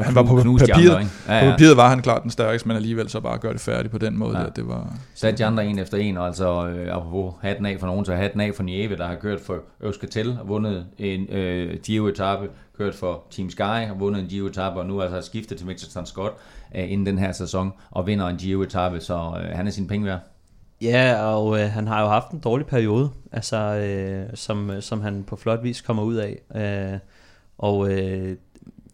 han var på papiret, andre, ja, ja. på papiret var han klart den stærkeste, men alligevel så bare gøre det færdigt på den måde. Ja. Der, det var, Sat de andre en efter en, og altså øh, apropos hatten af for nogen, så hatten af for Nieve, der har kørt for Euskatel og vundet en øh, Giro-etappe, kørt for Team Sky og vundet en Giro-etappe, og nu altså skiftet til Mitchelton Scott øh, inden den her sæson, og vinder en Giro-etappe, så øh, han er sin penge værd. Ja, og øh, han har jo haft en dårlig periode, altså, øh, som, som han på flot vis kommer ud af. Øh, og øh,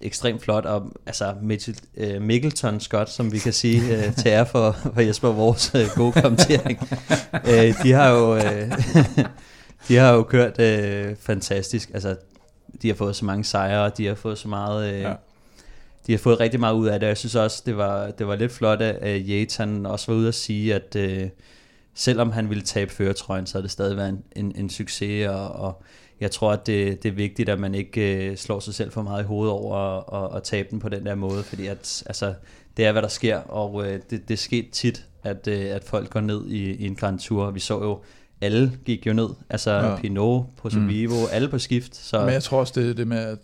ekstremt flot, og altså Mitchell, uh, Mikkelton Scott, som vi kan sige uh, (laughs) til ære for, for Jesper, vores uh, gode kommentering. uh, de har jo uh, (laughs) de har jo kørt uh, fantastisk, altså de har fået så mange sejre, og de har fået så meget... Uh, ja. De har fået rigtig meget ud af det, jeg synes også, det var, det var lidt flot, at Yates han også var ude at sige, at uh, selvom han ville tabe føretrøjen, så havde det stadig været en, en, en succes, og, og jeg tror, at det, det er vigtigt, at man ikke øh, slår sig selv for meget i hovedet over at, at, tabe den på den der måde, fordi at, altså, det er, hvad der sker, og øh, det, det sker tit, at, øh, at folk går ned i, i en Grand Tour. Vi så jo, alle gik jo ned, altså ja. Pinot, på Vivo, mm. alle på skift. Så. Men jeg tror også, det er det med, at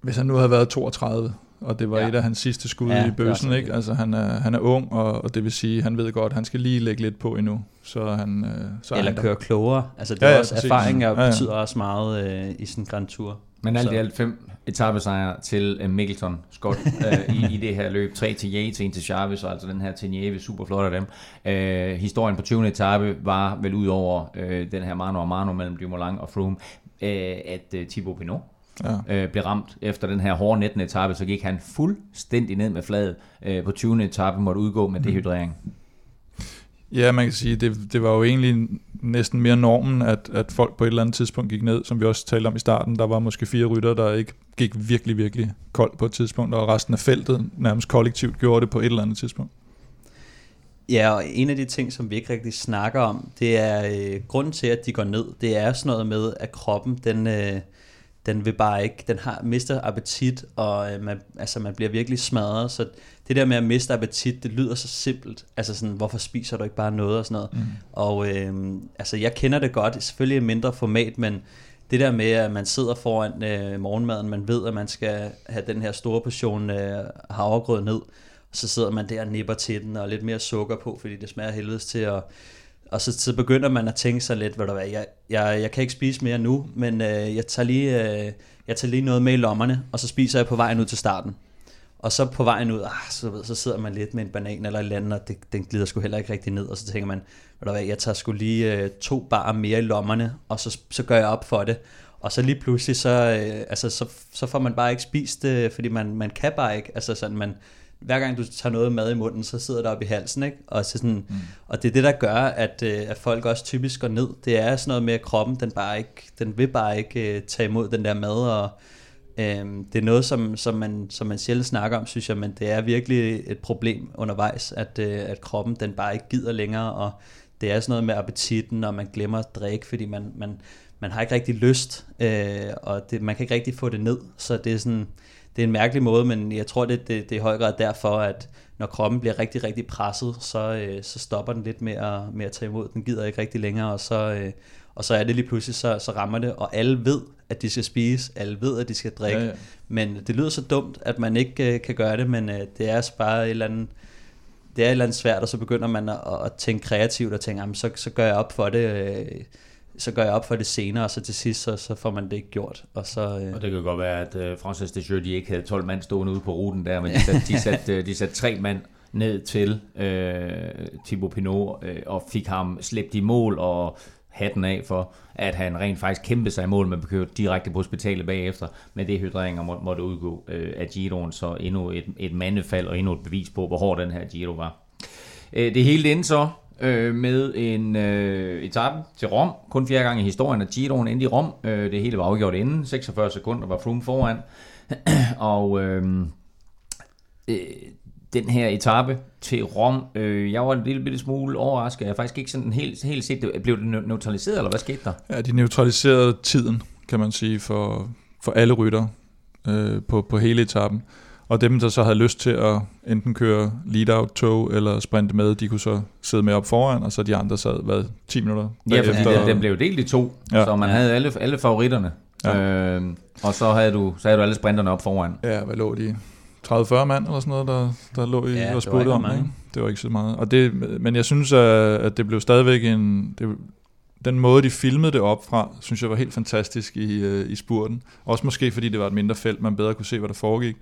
hvis han nu havde været 32, og det var ja. et af hans sidste skud ja, i bøssen, ikke? Altså han er, han er ung, og, og det vil sige, han ved godt, at han skal lige lægge lidt på endnu. Så han, øh, så Eller han køre klogere. Altså det ja, er ja, også præcis. erfaring, der ja, ja. betyder også meget øh, i sådan en Grand Tour. Men alt i alt fem etappesejre til uh, Mikkelton Scott uh, i, i det her løb. Tre til Yates, en til Chavez, og altså den her til Nieve, super flot af dem. Uh, historien på 20. etape var vel ud over uh, den her mano og mano mellem Dumoulin og Froome, uh, at uh, Thibaut Pinot ja. øh, blev ramt efter den her hårde 19. etape, så gik han fuldstændig ned med fladet øh, på 20. etape, måtte udgå med mhm. dehydrering. Ja, man kan sige, det, det var jo egentlig næsten mere normen, at, at folk på et eller andet tidspunkt gik ned, som vi også talte om i starten. Der var måske fire rytter, der ikke gik virkelig, virkelig koldt på et tidspunkt, og resten af feltet nærmest kollektivt gjorde det på et eller andet tidspunkt. Ja, og en af de ting, som vi ikke rigtig snakker om, det er øh, grunden til, at de går ned. Det er sådan noget med, at kroppen, den, øh, den vil bare ikke, den har mister appetit, og øh, man, altså, man bliver virkelig smadret, så det der med at miste appetit, det lyder så simpelt, altså sådan, hvorfor spiser du ikke bare noget og sådan noget, mm. og øh, altså jeg kender det godt, selvfølgelig i mindre format, men det der med, at man sidder foran øh, morgenmaden, man ved, at man skal have den her store portion øh, havregrød ned, og så sidder man der og nipper til den, og lidt mere sukker på, fordi det smager helvedes til, at og så, så begynder man at tænke sig lidt, hvad der jeg, jeg, jeg kan ikke spise mere nu, men øh, jeg, tager lige, øh, jeg tager lige noget med i lommerne, og så spiser jeg på vejen ud til starten. Og så på vejen ud, ah, så, ved, så sidder man lidt med en banan eller et eller andet, og det, den glider sgu heller ikke rigtig ned, og så tænker man, ved du hvad, jeg tager sgu lige øh, to bar mere i lommerne, og så, så gør jeg op for det. Og så lige pludselig, så, øh, altså, så, så får man bare ikke spist det, fordi man, man kan bare ikke, altså sådan, man, hver gang du tager noget mad i munden, så sidder der op i halsen, ikke? Og, så sådan, mm. og det er det, der gør, at, øh, at folk også typisk går ned. Det er sådan noget med, at kroppen, den, bare ikke, den vil bare ikke uh, tage imod den der mad, og um, det er noget, som, som, man, som man sjældent snakker om, synes jeg, men det er virkelig et problem undervejs, at, uh, at kroppen, den bare ikke gider længere, og det er sådan noget med appetitten, og man glemmer at drikke, fordi man, man, man har ikke rigtig lyst, uh, og det, man kan ikke rigtig få det ned, så det er sådan det er en mærkelig måde, men jeg tror, det, det, det er i høj grad derfor, at når kroppen bliver rigtig, rigtig presset, så, øh, så stopper den lidt med at, med at tage imod. Den gider ikke rigtig længere, og så, øh, og så er det lige pludselig, så, så rammer det, og alle ved, at de skal spise, alle ved, at de skal drikke, ja, ja. men det lyder så dumt, at man ikke øh, kan gøre det, men øh, det er bare et eller andet, det er et eller andet svært, og så begynder man at, at tænke kreativt og tænke, jamen, så, så gør jeg op for det, øh, så gør jeg op for det senere, og så til sidst, så, så får man det ikke gjort. Og, så, øh... og det kan godt være, at øh, Francis Desjeux, de ikke havde 12 mand stående ude på ruten der, men de satte, de satte, øh, de satte tre mand ned til øh, Thibaut Pinot, øh, og fik ham slæbt i mål, og hatten af for, at han rent faktisk kæmpede sig i mål, men blev direkte på hospitalet bagefter, med det hydreringer må, måtte udgå øh, af Giroen, så endnu et, et mandefald og endnu et bevis på, hvor hård den her Giro var. Øh, det hele endte så øh, med en øh, etape til Rom. Kun fjerde gang i historien, at Giroen endte i Rom. Øh, det hele var afgjort inden. 46 sekunder var Froome foran. (clears throat) og øh, øh, den her etape til Rom, øh, jeg var en lille bitte smule overrasket. Jeg har faktisk ikke sådan helt, helt set det. Blev det neutraliseret, eller hvad skete der? Ja, de neutraliserede tiden, kan man sige, for, for alle rytter øh, på, på hele etappen. Og dem, der så havde lyst til at enten køre lead-out-tog eller sprinte med, de kunne så sidde med op foran, og så de andre sad, hvad, 10 minutter Ja, fordi den, den blev delt i to, ja. så man havde alle, alle favoritterne. Ja. Øh, og så havde, du, så havde du alle sprinterne op foran. Ja, hvad lå de? 30-40 mand eller sådan noget, der, der lå i ja, og spurgte om det. Det var ikke så meget. Og det, men jeg synes, at det blev stadigvæk en... Det, den måde, de filmede det op fra, synes jeg var helt fantastisk i, øh, i spurten. Også måske, fordi det var et mindre felt, man bedre kunne se, hvad der foregik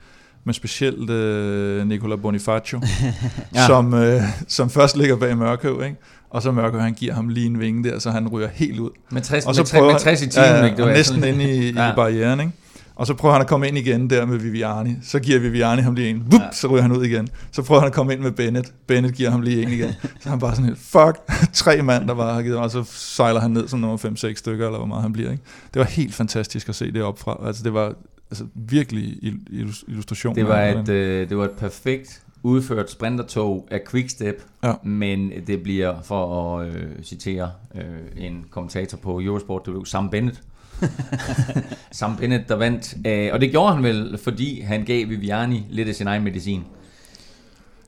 men specielt øh, Nicola Bonifacio, (laughs) ja. som, øh, som først ligger bag Mørkøv, ikke? og så Mørkøv, han giver ham lige en vinge der, så han ryger helt ud. Med 60, og så med, prøver, med 60 i timen, ja, ikke? Det var næsten ind i, ja. i barrieren, ikke? Og så prøver han at komme ind igen der med Viviani. Så giver Viviani ham lige en. Vup, ja. Så ryger han ud igen. Så prøver han at komme ind med Bennett. Bennett giver ham lige en igen. Så han bare sådan helt, fuck, (laughs) tre mand, der bare har givet Og så sejler han ned som nummer 5-6 stykker, eller hvor meget han bliver. Ikke? Det var helt fantastisk at se det op fra. Altså det var altså virkelig illustration. Det var et, øh, det var et perfekt udført sprintertog af Quickstep, ja. men det bliver, for at øh, citere øh, en kommentator på Eurosport, det blev Sam Bennett, (laughs) Sam Bennett, der vandt. Øh, og det gjorde han vel, fordi han gav Viviani lidt af sin egen medicin.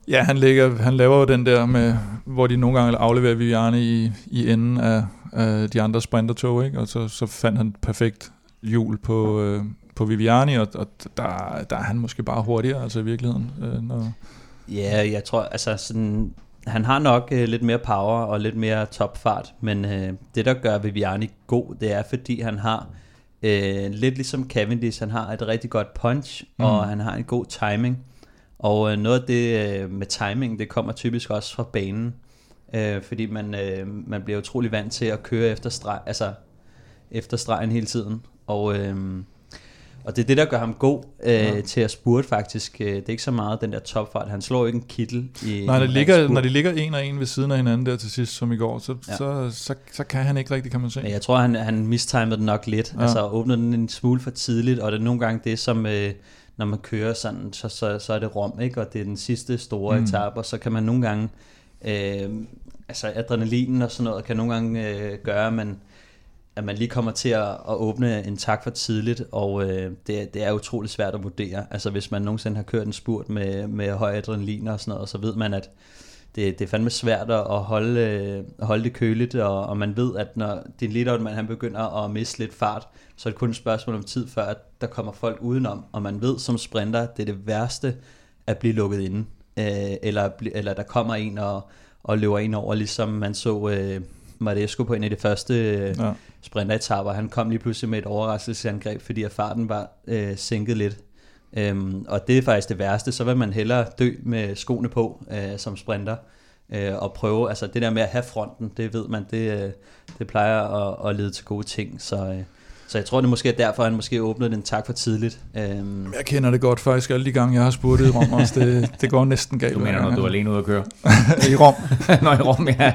Ja, han, lægger, han laver jo den der med, hvor de nogle gange afleverer Viviani i, i enden af, af de andre sprintertog, ikke? og så, så fandt han perfekt hjul på, øh, på Viviani, og, og der, der er han måske bare hurtigere, altså i virkeligheden. Øh, når... Ja, jeg tror, altså sådan, han har nok øh, lidt mere power og lidt mere topfart, men øh, det, der gør Viviani god, det er, fordi han har, øh, lidt ligesom Cavendish, han har et rigtig godt punch, mm. og han har en god timing. Og øh, noget af det øh, med timing, det kommer typisk også fra banen, øh, fordi man, øh, man bliver utrolig vant til at køre efter streg, altså efter stregen hele tiden. Og øh, og det er det, der gør ham god øh, ja. til at spurte faktisk. Øh, det er ikke så meget den der topfart. Han slår ikke en kittel i Nej, når de, ligger, når de ligger en og en ved siden af hinanden der til sidst, som i går, så, ja. så, så, så kan han ikke rigtig, kan man se. Ja, jeg tror, han, han mistimede den nok lidt. Ja. Altså åbnede den en smule for tidligt, og det er nogle gange det, som... Øh, når man kører sådan, så, så, så er det Rom, ikke? og det er den sidste store mm. etape, og så kan man nogle gange, øh, altså adrenalinen og sådan noget, kan nogle gange øh, gøre, at man, at man lige kommer til at, at åbne en tak for tidligt, og øh, det, det er utrolig svært at vurdere. Altså hvis man nogensinde har kørt en spurt med, med høj adrenalin og sådan noget, så ved man, at det, det er fandme svært at holde, øh, at holde det køligt, og, og man ved, at når din leader, man han begynder at miste lidt fart, så er det kun et spørgsmål om tid, før at der kommer folk udenom, og man ved som sprinter, det er det værste at blive lukket inde, øh, eller, eller der kommer en og, og løber ind over, ligesom man så øh, Maresco på en af de første øh, ja. sprinteretapper. Han kom lige pludselig med et overraskelsesangreb, fordi at farten var øh, sænket lidt. Øhm, og det er faktisk det værste. Så vil man hellere dø med skoene på øh, som sprinter, øh, og prøve, altså det der med at have fronten, det ved man, det, øh, det plejer at, at lede til gode ting. Så, øh, så jeg tror, det er måske derfor, han måske åbnede den tak for tidligt. Øhm. Jeg kender det godt faktisk, alle de gange, jeg har spurgt i Rom også. Det, det går næsten galt. Du mener, når du er alene ude at køre? (laughs) I Rom. (laughs) Nå, i Rom, ja.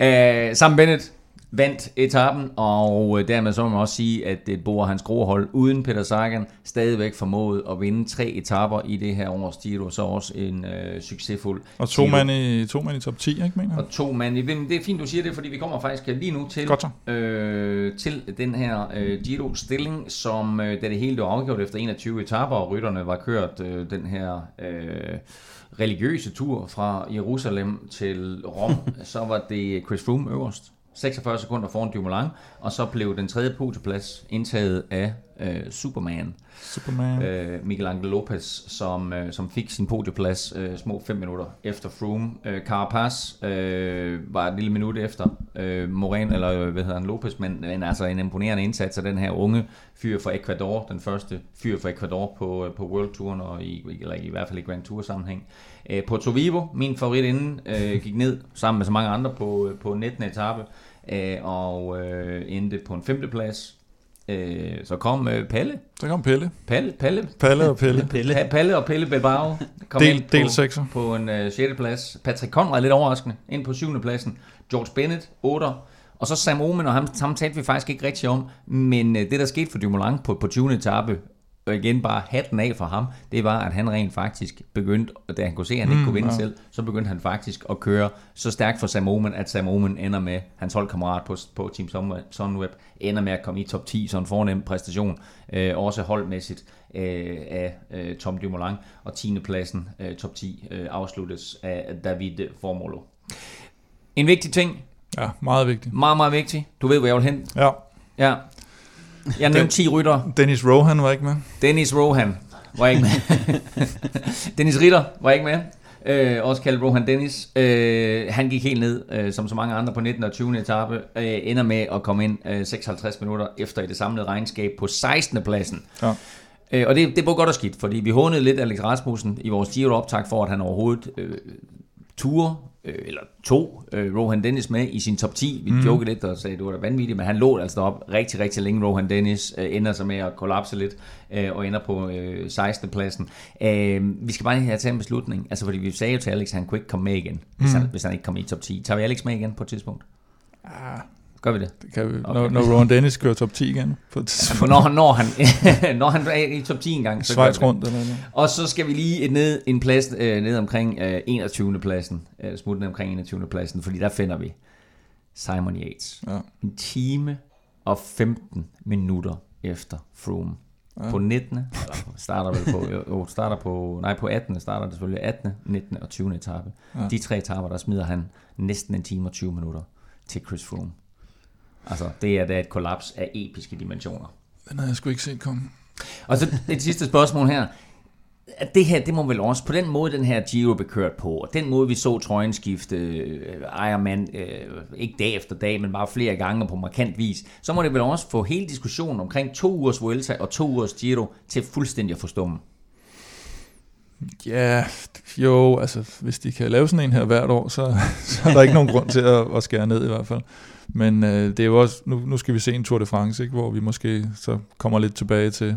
(laughs) uh, Sam Bennett, vandt etappen, og øh, dermed så må man også sige, at det bor hans hold uden Peter Sagan stadigvæk formået at vinde tre etapper i det her års Giro, så også en øh, succesfuld Og to mand, i, to mand i top 10, ikke mener Og to mand i, det er fint, du siger det, fordi vi kommer faktisk lige nu til, øh, til den her øh, Giro-stilling, som øh, da det hele blev afgjort efter 21 etapper, og rytterne var kørt øh, den her... Øh, religiøse tur fra Jerusalem til Rom, (laughs) så var det Chris Froome øverst 46 sekunder foran Dumoulin, og så blev den tredje podieplads indtaget af øh, Superman, Superman. Øh, Miguel Angel Lopez, som, øh, som fik sin podieplads øh, små 5 minutter efter Froome. Øh, Carapaz øh, var et lille minut efter øh, Moren, eller øh, hvad hedder han, Lopez, men, men altså en imponerende indsats af den her unge fyr fra Ecuador, den første fyr fra Ecuador på, øh, på World Touren, og i, eller i hvert fald i Grand Tour sammenhæng. Øh, Porto Vivo, min favorit inden, øh, gik ned sammen med så mange andre på, øh, på 19. etape, øh, og øh, endte på en femteplads. Øh, så kom øh, Palle. Så kom Pelle. Palle, Palle. Palle og Pelle. (laughs) Pelle. Pa, Palle og Pelle Bilbao kom del, ind på, del 6. på en øh, 6. plads. Patrick Conrad lidt overraskende, ind på 7. pladsen. George Bennett, 8. Og så Sam Omen, og ham, ham talte vi faktisk ikke rigtig om, men øh, det der skete for Dumoulin på, på 20. etape, og igen bare hatten af for ham, det var, at han rent faktisk begyndte, da han kunne se, at han ikke mm, kunne vinde ja. selv, så begyndte han faktisk at køre så stærkt for Sam Omen, at Sam Omen ender med, hans holdkammerat på, på Team Sunweb, ender med at komme i top 10, så en fornem præstation, øh, også holdmæssigt øh, af øh, Tom Dumoulin, og 10. pladsen, øh, top 10, øh, afsluttes af David Formolo. En vigtig ting. Ja, meget vigtig. Meget, meget vigtig. Du ved, hvor jeg vil hen. Ja. Ja, jeg nævnte 10 rytter. Dennis Rohan var ikke med. Dennis Rohan var ikke med. Dennis Ritter var ikke med. Øh, også kaldt Rohan Dennis. Øh, han gik helt ned, øh, som så mange andre på 19. og 20. etape. Øh, ender med at komme ind øh, 56 minutter efter i det samlede regnskab på 16. pladsen. Ja. Øh, og det, det er både godt og skidt, fordi vi hånede lidt Alex Rasmussen i vores Giro-optag for, at han overhovedet øh, ture øh, eller to øh, Rohan Dennis med i sin top 10. Vi mm. jokede lidt og sagde, det var da vanvittigt, men han lå altså op rigtig, rigtig længe. Rohan Dennis øh, ender sig med at kollapse lidt øh, og ender på øh, 16. pladsen. Øh, vi skal bare have tage en beslutning, altså fordi vi sagde jo til Alex, at han kunne ikke komme med igen, hvis, mm. han, hvis han ikke kom i top 10. Tager vi Alex med igen på et tidspunkt? Ah, Gør vi det? Det kan vi. Okay. Når, når Ron Dennis kører top 10 igen. På ja, når, når, han, (laughs) når han er i top 10 en gang. Så Schweiz rundt. Eller noget. Og så skal vi lige et ned, en plads øh, ned omkring øh, 21. pladsen. Øh, smutte ned omkring 21. pladsen, fordi der finder vi Simon Yates. Ja. En time og 15 minutter efter Froome. Ja. På 19. Eller starter vel på, jo, starter på, nej på 18. starter det selvfølgelig 18., 19. og 20. etape. Ja. De tre etaper, der smider han næsten en time og 20 minutter til Chris Froome. Altså, det er da et kollaps af episke dimensioner. Den har jeg sgu ikke set komme. Og så et sidste spørgsmål her. At det her, det må vel også, på den måde, den her Giro blev kørt på, og den måde, vi så trøjen skifte øh, Ejermann, øh, ikke dag efter dag, men bare flere gange på markant vis, så må det vel også få hele diskussionen omkring to ugers Vuelta og to ugers Giro til fuldstændig at forstumme. Ja, jo, altså hvis de kan lave sådan en her hvert år, så, (laughs) så er der ikke nogen grund til at, at skære ned i hvert fald. Men øh, det er jo også, nu, nu skal vi se en Tour de France, ikke, hvor vi måske så kommer lidt tilbage til,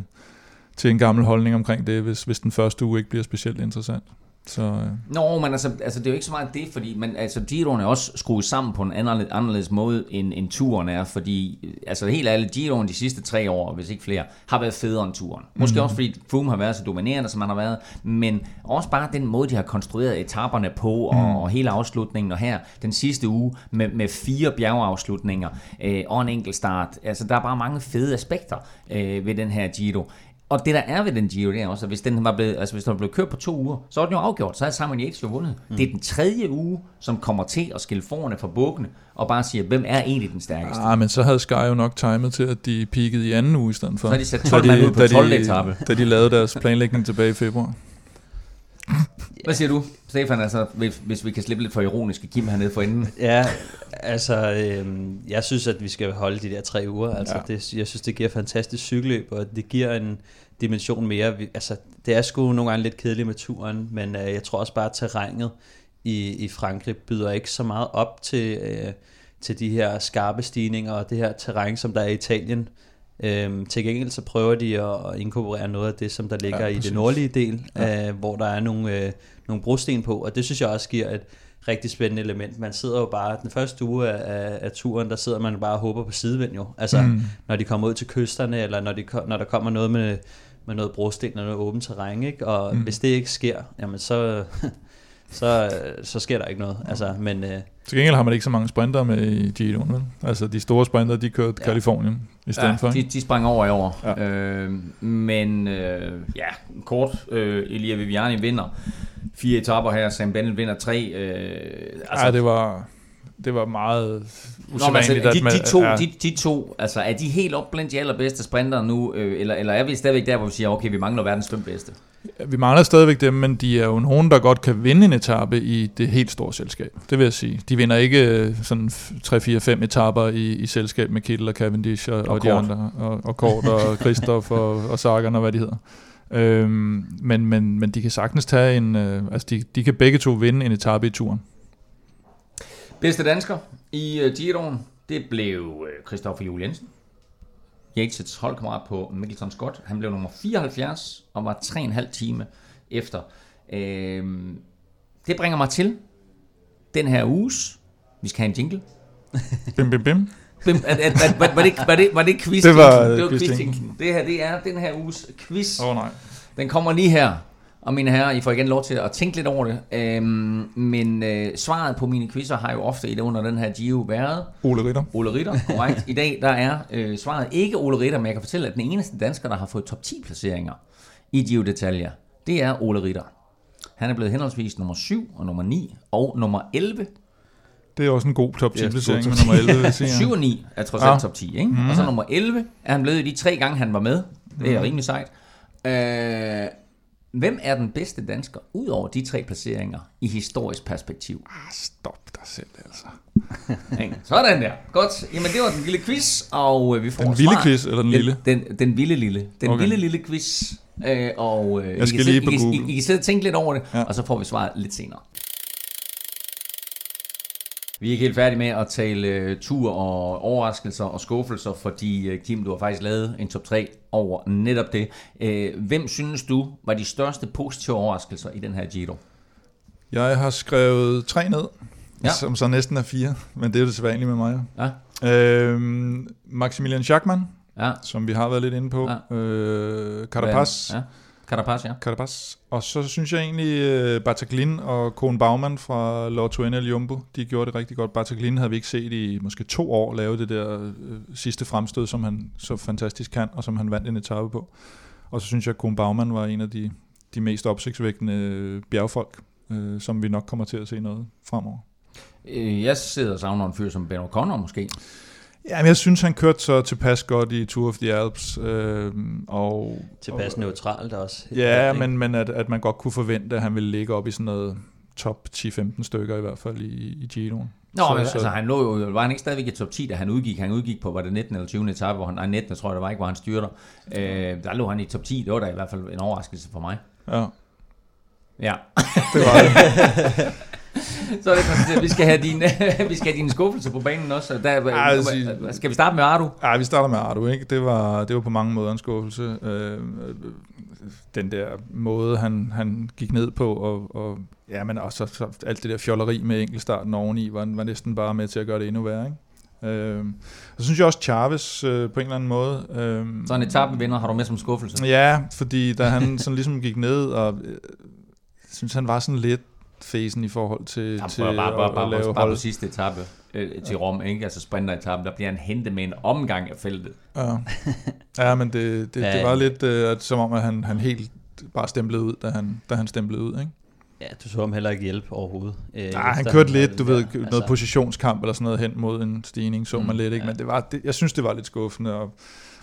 til en gammel holdning omkring det, hvis, hvis den første uge ikke bliver specielt interessant. Så, øh. Nå, men altså, altså, det er jo ikke så meget det, fordi man, altså, Giroen er også skruet sammen på en anderledes, anderledes måde, end, end turen er, fordi altså, helt ærligt, Giroen de sidste tre år, hvis ikke flere, har været federe end turen. Måske mm. også fordi Froome har været så dominerende, som han har været, men også bare den måde, de har konstrueret etaperne på, og, mm. og hele afslutningen, og her den sidste uge med, med fire bjergeafslutninger øh, og en enkelt start. Altså, der er bare mange fede aspekter øh, ved den her Giro. Og det der er ved den Giro, det er også, at hvis den var blevet, altså hvis den var blevet kørt på to uger, så var den jo afgjort, så havde Simon Yates jo vundet. Mm. Det er den tredje uge, som kommer til at skille forerne fra bukkene, og bare siger, hvem er egentlig den stærkeste? Ah, men så havde Sky jo nok timet til, at de peakede i anden uge i stedet for. Så de sat 12 mand ud på 12. etape. Da de lavede deres planlægning tilbage i februar. Hvad siger du, Stefan, altså, hvis, hvis vi kan slippe lidt for ironiske Kim hernede for enden? Ja, altså, øh, jeg synes, at vi skal holde de der tre uger. Altså, ja. det, jeg synes, det giver fantastisk cykelløb, og det giver en dimension mere. Vi, altså, det er sgu nogle gange lidt kedeligt med turen, men øh, jeg tror også bare, at terrænet i, i Frankrig byder ikke så meget op til, øh, til de her skarpe stigninger og det her terræn, som der er i Italien. Øhm, til gengæld så prøver de at inkorporere noget af det, som der ligger ja, i det nordlige del, ja. øh, hvor der er nogle, øh, nogle brosten på, og det synes jeg også giver et rigtig spændende element. Man sidder jo bare, den første uge af, af turen, der sidder man bare og håber på sidevind jo. Altså, mm. når de kommer ud til kysterne, eller når, de, når der kommer noget med, med noget brosten og noget åbent terræn, ikke? og mm. hvis det ikke sker, jamen så, (laughs) så, så sker der ikke noget. Altså, men, øh, Til gengæld har man ikke så mange sprinter med i Giroen, vel? Altså de store sprinter, de kørte ja. Kalifornien i stedet ja, for. De, de sprang over i år. Ja. Øh, men øh, ja, kort, øh, Elia Viviani vinder fire etapper her, Sam Bennett vinder tre. Øh, altså, ja, det var, det var meget usædvanligt. Nå, altså, de, de, to, ja. de, de to, altså er de helt op blandt de allerbedste sprinter nu, øh, eller, eller er vi stadigvæk der, hvor vi siger, okay, vi mangler verdens fem bedste? Vi mangler stadigvæk dem, men de er jo nogen, der godt kan vinde en etape i det helt store selskab. Det vil jeg sige. De vinder ikke øh, sådan 3-4-5 etaper i, i selskab med Kittel og Cavendish og, og, og de andre, og, og Kort og (laughs) Christoph og, og Sagan og hvad de hedder. Øhm, men, men, men de kan sagtens tage en, øh, altså de, de kan begge to vinde en etape i turen. Bedste dansker i Giroen, det blev uh, Christoffer Juhl Jensen. Yates' holdkammerat på Mikkelton Scott. Han blev nummer 74 og var 3,5 time efter. Øhm, det bringer mig til den her uges. Vi skal have en jingle. (laughs) bim, bim, bim. bim at, at, at, var, det, var, det, var det quiz Det var, det var quiz Det her det er den her uges quiz. Åh oh, nej. Den kommer lige her. Og mine herrer, I får igen lov til at tænke lidt over det. Øhm, men øh, svaret på mine quizzer har jo ofte i det under den her Gio været... Ole Ritter. Ole Ritter, korrekt. I dag der er øh, svaret ikke Ole Ritter, men jeg kan fortælle, at den eneste dansker, der har fået top 10 placeringer i Gio Detaljer, det er Ole Ritter. Han er blevet henholdsvis nummer 7 og nummer 9 og nummer 11. Det er også en god top 10 placering med nummer 11, vil sige. 7 og 9 er trods alt ja. top 10, ikke? Mm. Og så nummer 11 er han blevet i de tre gange, han var med. Det er mm. rimelig sejt. Øh, Hvem er den bedste dansker, ud over de tre placeringer, i historisk perspektiv? Ah, stop dig selv, altså. (laughs) Sådan der. Godt. Jamen, det var den lille quiz, og øh, vi får Den vilde quiz, eller den lille? Den, den, den vilde lille. Den okay. vilde lille quiz. Øh, og øh, Jeg skal I, kan lige sidde, på I, I, I, kan sidde og tænke lidt over det, ja. og så får vi svaret lidt senere. Vi er ikke helt færdige med at tale uh, tur og overraskelser og skuffelser, fordi uh, Kim, du har faktisk lavet en top 3 over netop det. Uh, hvem synes du var de største positive overraskelser i den her Giro? Jeg har skrevet tre ned, ja. som så næsten er fire, men det er jo det sædvanlige med mig. Ja. Øhm, Maximilian Schachmann, ja. som vi har været lidt inde på. Ja. Øh, Carapaz. Ja. Carapaz, ja. Carapaz. Og så synes jeg egentlig, uh, Bataglin og Koen Baumann fra Lotto NL Jumbo, de gjorde det rigtig godt. Bataglin havde vi ikke set i måske to år lave det der uh, sidste fremstød, som han så fantastisk kan, og som han vandt en etape på. Og så synes jeg, at Koen Baumann var en af de, de mest opsigtsvækkende bjergfolk, uh, som vi nok kommer til at se noget fremover. Jeg sidder og savner en fyr som Ben O'Connor måske. Ja, men jeg synes, han kørte så tilpas godt i Tour of the Alps. Øh, og, tilpas og, neutralt også. Ja, godt, men, men at, at man godt kunne forvente, at han ville ligge op i sådan noget top 10-15 stykker i hvert fald i, i Giroen. Nå, så, men, altså, så, han lå jo, var han ikke stadigvæk i top 10, da han udgik? Han udgik på, var det 19 eller 20. etape, hvor han, nej, 19, tror jeg, det var ikke, hvor han styrter. Øh, der lå han i top 10, det var da i hvert fald en overraskelse for mig. Ja. Ja. Det var det. (laughs) så er det konstateret, vi skal have din, (laughs) vi skal have din skuffelse på banen også. Der, Ej, sige, skal vi starte med Ardu? Ja, vi starter med Ardu. Ikke? Det, var, det var på mange måder en skuffelse. Øh, den der måde, han, han gik ned på, og, og ja, men også så, alt det der fjolleri med enkeltstarten oveni, var, var næsten bare med til at gøre det endnu værre. Ikke? Øh, så synes jeg også Chavez øh, på en eller anden måde. Øh, så en etapevinder har du med som skuffelse? Ja, fordi da han sådan ligesom gik ned, og øh, synes han var sådan lidt fæsen i forhold til, Ja, til bare, bare, bare, at, lave bare, bare på sidste etape øh, til Rom, ikke? altså sprinteretappen, der bliver han hentet med en omgang af feltet. Ja. ja, men det, det, det var lidt øh, som om, at han, han helt bare stemplede ud, da han, da han stemplede ud. Ikke? Ja, du så ham heller ikke hjælpe overhovedet. Øh, Nej, han kørte havde lidt, du ved, der. noget positionskamp eller sådan noget hen mod en stigning, så Mm, man lidt, ikke? ja. Men det var, det, jeg synes, det var lidt skuffende. Og,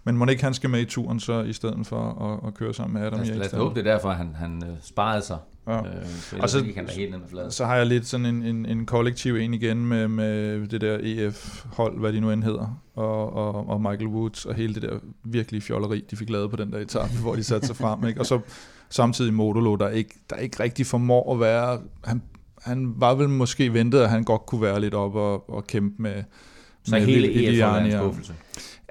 men må ikke han skal med i turen så, i stedet for at, at køre sammen med Adam Lad os, lad os håbe, det er derfor, han, han øh, sparede sig. Ja. Øh, så Og så- da helt ned med fladet. Så har jeg lidt sådan en, en, en kollektiv en igen med, med det der EF-hold, hvad de nu end hedder, og, og, og Michael Woods, og hele det der virkelig fjolleri, de fik lavet på den der etape, hvor de satte sig frem. Ikke? Og så samtidig Modolo, der ikke, der ikke rigtig formår at være... Han, han var vel måske ventet, at han godt kunne være lidt op og, og kæmpe med, Så med hele EF var en skuffelse.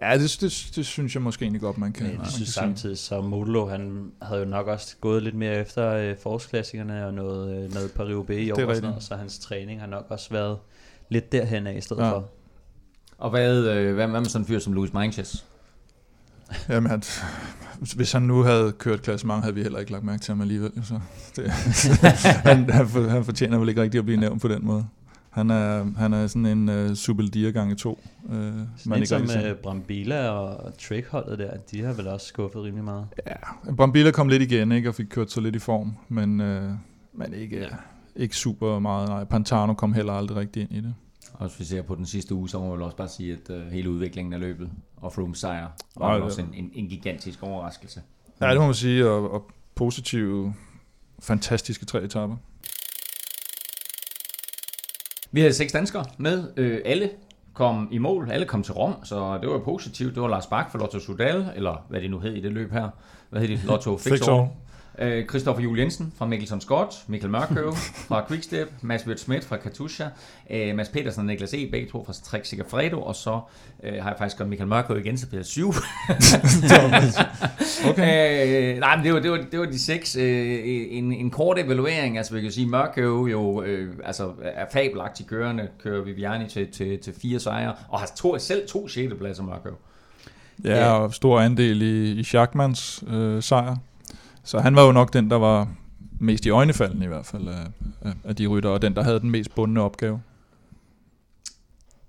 Ja, det, det, det, synes jeg måske egentlig godt, man kan, Men jeg kan synes sige. samtidig, så Modelo, han havde jo nok også gået lidt mere efter øh, forårsklassikerne og noget, øh, noget Paris-Roubaix i år, og sådan noget, så hans træning har nok også været lidt derhen af i stedet Ja. for. Og hvad, øh, hvad, hvad med sådan en fyr som Louis Manches? Jamen, han, hvis han nu havde kørt klassement, havde vi heller ikke lagt mærke til ham alligevel. Så det, (laughs) han, han, han fortjener vel ikke rigtig at blive nævnt på den måde. Han er, han er sådan en uh, Subeldia gange to. Uh, Sådan en som øh, Brambila og Trick-holdet der, de har vel også skuffet rimelig meget. Ja, Brambilla kom lidt igen ikke, og fik kørt sig lidt i form, men, uh, men ikke, Ja. ikke super meget. Nej, Pantano kom heller aldrig rigtig ind i det. Og hvis vi ser på den sidste uge, så må man vel også bare sige, at øh, hele udviklingen af løbet og Froome sejr var Ej, også en, en, en gigantisk overraskelse. Ja, det må man sige, og, og positive, fantastiske tre etapper. Vi havde seks danskere med. Øh, alle kom i mål. Alle kom til Rom, så det var positivt. Det var Lars Bak for Lotto Sudal, eller hvad det nu hed i det løb her. Hvad hed det? Lotto (laughs) Fixall. Øh, Christoffer Juel Jensen fra Mikkelson Scott, Mikkel Mørkøv (laughs) fra Quickstep, Mads Wirt Schmidt fra Katusha, øh, Mads Petersen og Niklas E. begge to fra Trek Sigafredo, og så øh, har jeg faktisk godt Michael Mørkøv igen, så bliver det syv. (laughs) okay. øh, nej, men det var, det, var, det var de seks. Øh, en, en kort evaluering, altså vi kan sige, Mørkøv jo øh, altså, er fabelagtigt kørende, kører Viviani til, til, til fire sejre, og har to, selv to 6. pladser Mørkøv. Ja, Ja. og stor andel i, i Schachmans øh, sejr. Så han var jo nok den, der var mest i øjnefaldene i hvert fald af, af, de rytter, og den, der havde den mest bundne opgave.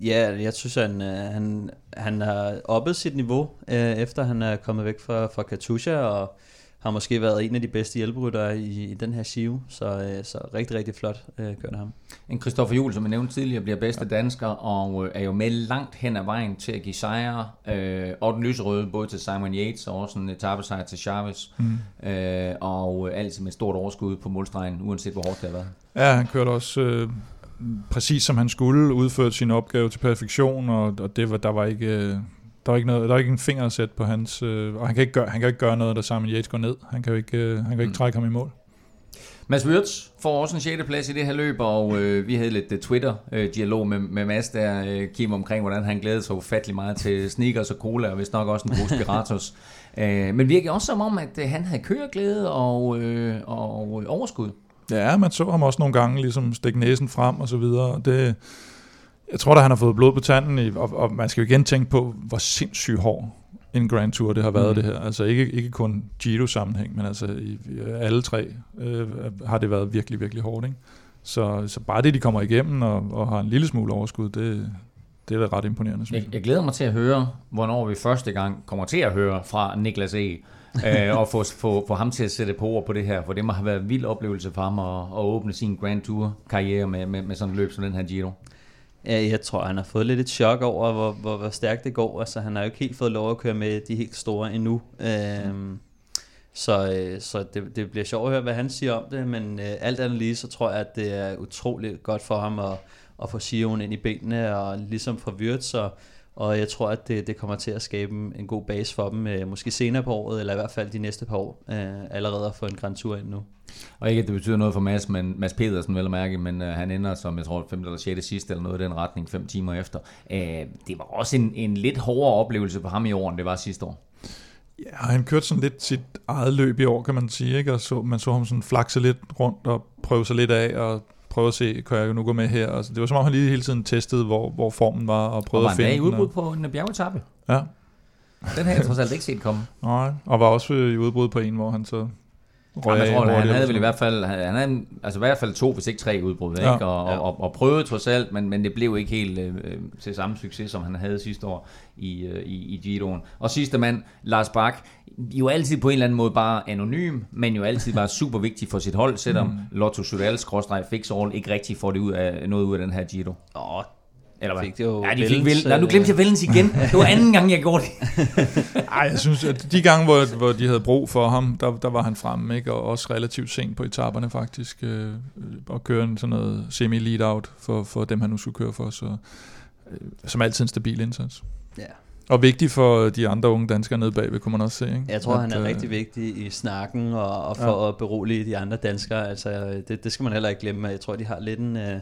Ja, jeg synes, han, øh, han, han har oppet sit niveau, øh, efter han er kommet væk fra, fra Katusha, og har måske været en af de bedste hjælperyttere i, i den her Shiv, så, øh, så rigtig, rigtig flot øh, gør det ham. En Christoffer Juhl, som jeg nævnte tidligere, bliver bedste dansker, og øh, er jo med langt hen ad vejen til at give sejre. Øh, og den lyserøde, både til Simon Yates og også en etappesejr til Chavez. Mm. Øh, og øh, altid med et stort overskud på målstregen, uanset hvor hårdt det har været. Ja, han kørte også øh, præcis som han skulle, udført sin opgave til perfektion, og, og det var, der var ikke... Øh, der var ikke, noget, der var ikke en finger at sætte på hans... Øh, og han kan, ikke gøre, han kan ikke gøre noget, da Simon Yates går ned. Han kan jo ikke, øh, han kan ikke Mm. trække ham i mål. Mads Wirtz får også en 6. plads i det her løb, og øh, vi havde lidt uh, Twitter-dialog med, med Mads der, øh, Kim, omkring, hvordan han glædede sig ufattelig meget til sneakers og cola, og vist nok også en pose Piratos. (laughs) øh, men virkede også som om, at øh, han havde køreglæde og, øh, og overskud. Ja, man så ham også nogle gange ligesom stikke næsen frem og så videre. og Det, jeg tror da, han har fået blod på tanden, i, og, og man skal jo igen tænke på, hvor sindssygt hård en Grand Tour det har været Mm. det her. Altså ikke, ikke kun Giro-sammenhæng, men altså i, i alle tre øh, har det været virkelig, virkelig hårdt. Ikke? Så, så bare det, de kommer igennem og, og har en lille smule overskud, det, det er da ret imponerende, synes Jeg, jeg. jeg glæder mig til at høre, hvornår vi første gang kommer til at høre fra Niklas E. (laughs) øh, og få, få, få ham til at sætte på ord på det her, for det må have været en vild oplevelse for ham at, at åbne sin Grand Tour-karriere med, med, med sådan et løb som den her Giro. Ja, jeg tror, han har fået lidt et chok over, hvor, hvor, hvor stærkt det går. Altså, han har jo ikke helt fået lov at køre med de helt store endnu. Øhm, så øh, så det, det bliver sjovt at høre, hvad han siger om det, men øh, alt andet lige, så tror jeg, at det er utroligt godt for ham at, at få Sion ind i benene, og ligesom få Wirtz, så og jeg tror, at det, det kommer til at skabe en god base for dem, øh, måske senere på året, eller i hvert fald de næste par år, øh, allerede at få en Grand Tour ind nu. Og ikke, at det betyder noget for Mads, men Mads Pedersen vel at mærke, men øh, han ender som, jeg tror, 5. eller 6. sidste, eller noget i den retning, fem timer efter. Øh, det var også en, en lidt hårdere oplevelse for ham i år, end det var sidste år. Ja, han kørte sådan lidt sit eget løb i år, kan man sige. Ikke? Og så, man så ham sådan flakse lidt rundt og prøve sig lidt af, og prøve at se, kan jeg nu gå med her? Altså, det var som om, han lige hele tiden testede, hvor, hvor formen var, og Og prøvede var at finde i udbrud den. på en bjergetappe. Og, ja, Den havde jeg trods alt ikke set komme. nej, og var også øh, i udbrud på en, hvor han så Jamen, jeg tror, han havde vel i hvert fald, han havde, altså i hvert fald to, hvis ikke tre udbrud, ja. ikke? Og, ja. og, og, prøvede trods alt, men, men det blev ikke helt øh, til samme succes, som han havde sidste år i, øh, i, i Giroen. Og sidste mand, Lars Bak, jo altid på en eller anden måde bare anonym, men jo altid bare super vigtig for sit hold, selvom mm. Lotto Sudal, fix all, ikke rigtig får det ud af, noget ud af den her Giro. Åh, eller hvad? Fik det jo ja, de fik vel. Nej, nu glemte jeg Vellens igen. Det var anden gang, jeg gjorde det. (laughs) Nej, jeg synes, at de gange, hvor, hvor de havde brug for ham, der, der var han fremme, ikke? og også relativt sent på etaperne faktisk, øh, og køre en sådan noget semi-lead-out for, for dem, han nu skulle køre for, så øh, som altid en stabil indsats. Ja. Og vigtig for de andre unge danskere nede bagved, kunne man også se. Ikke? Jeg tror, at, han er øh, rigtig vigtig i snakken og, og for ja. at berolige de andre danskere. Altså, det, det skal man heller ikke glemme. Jeg tror, de har lidt en... Øh,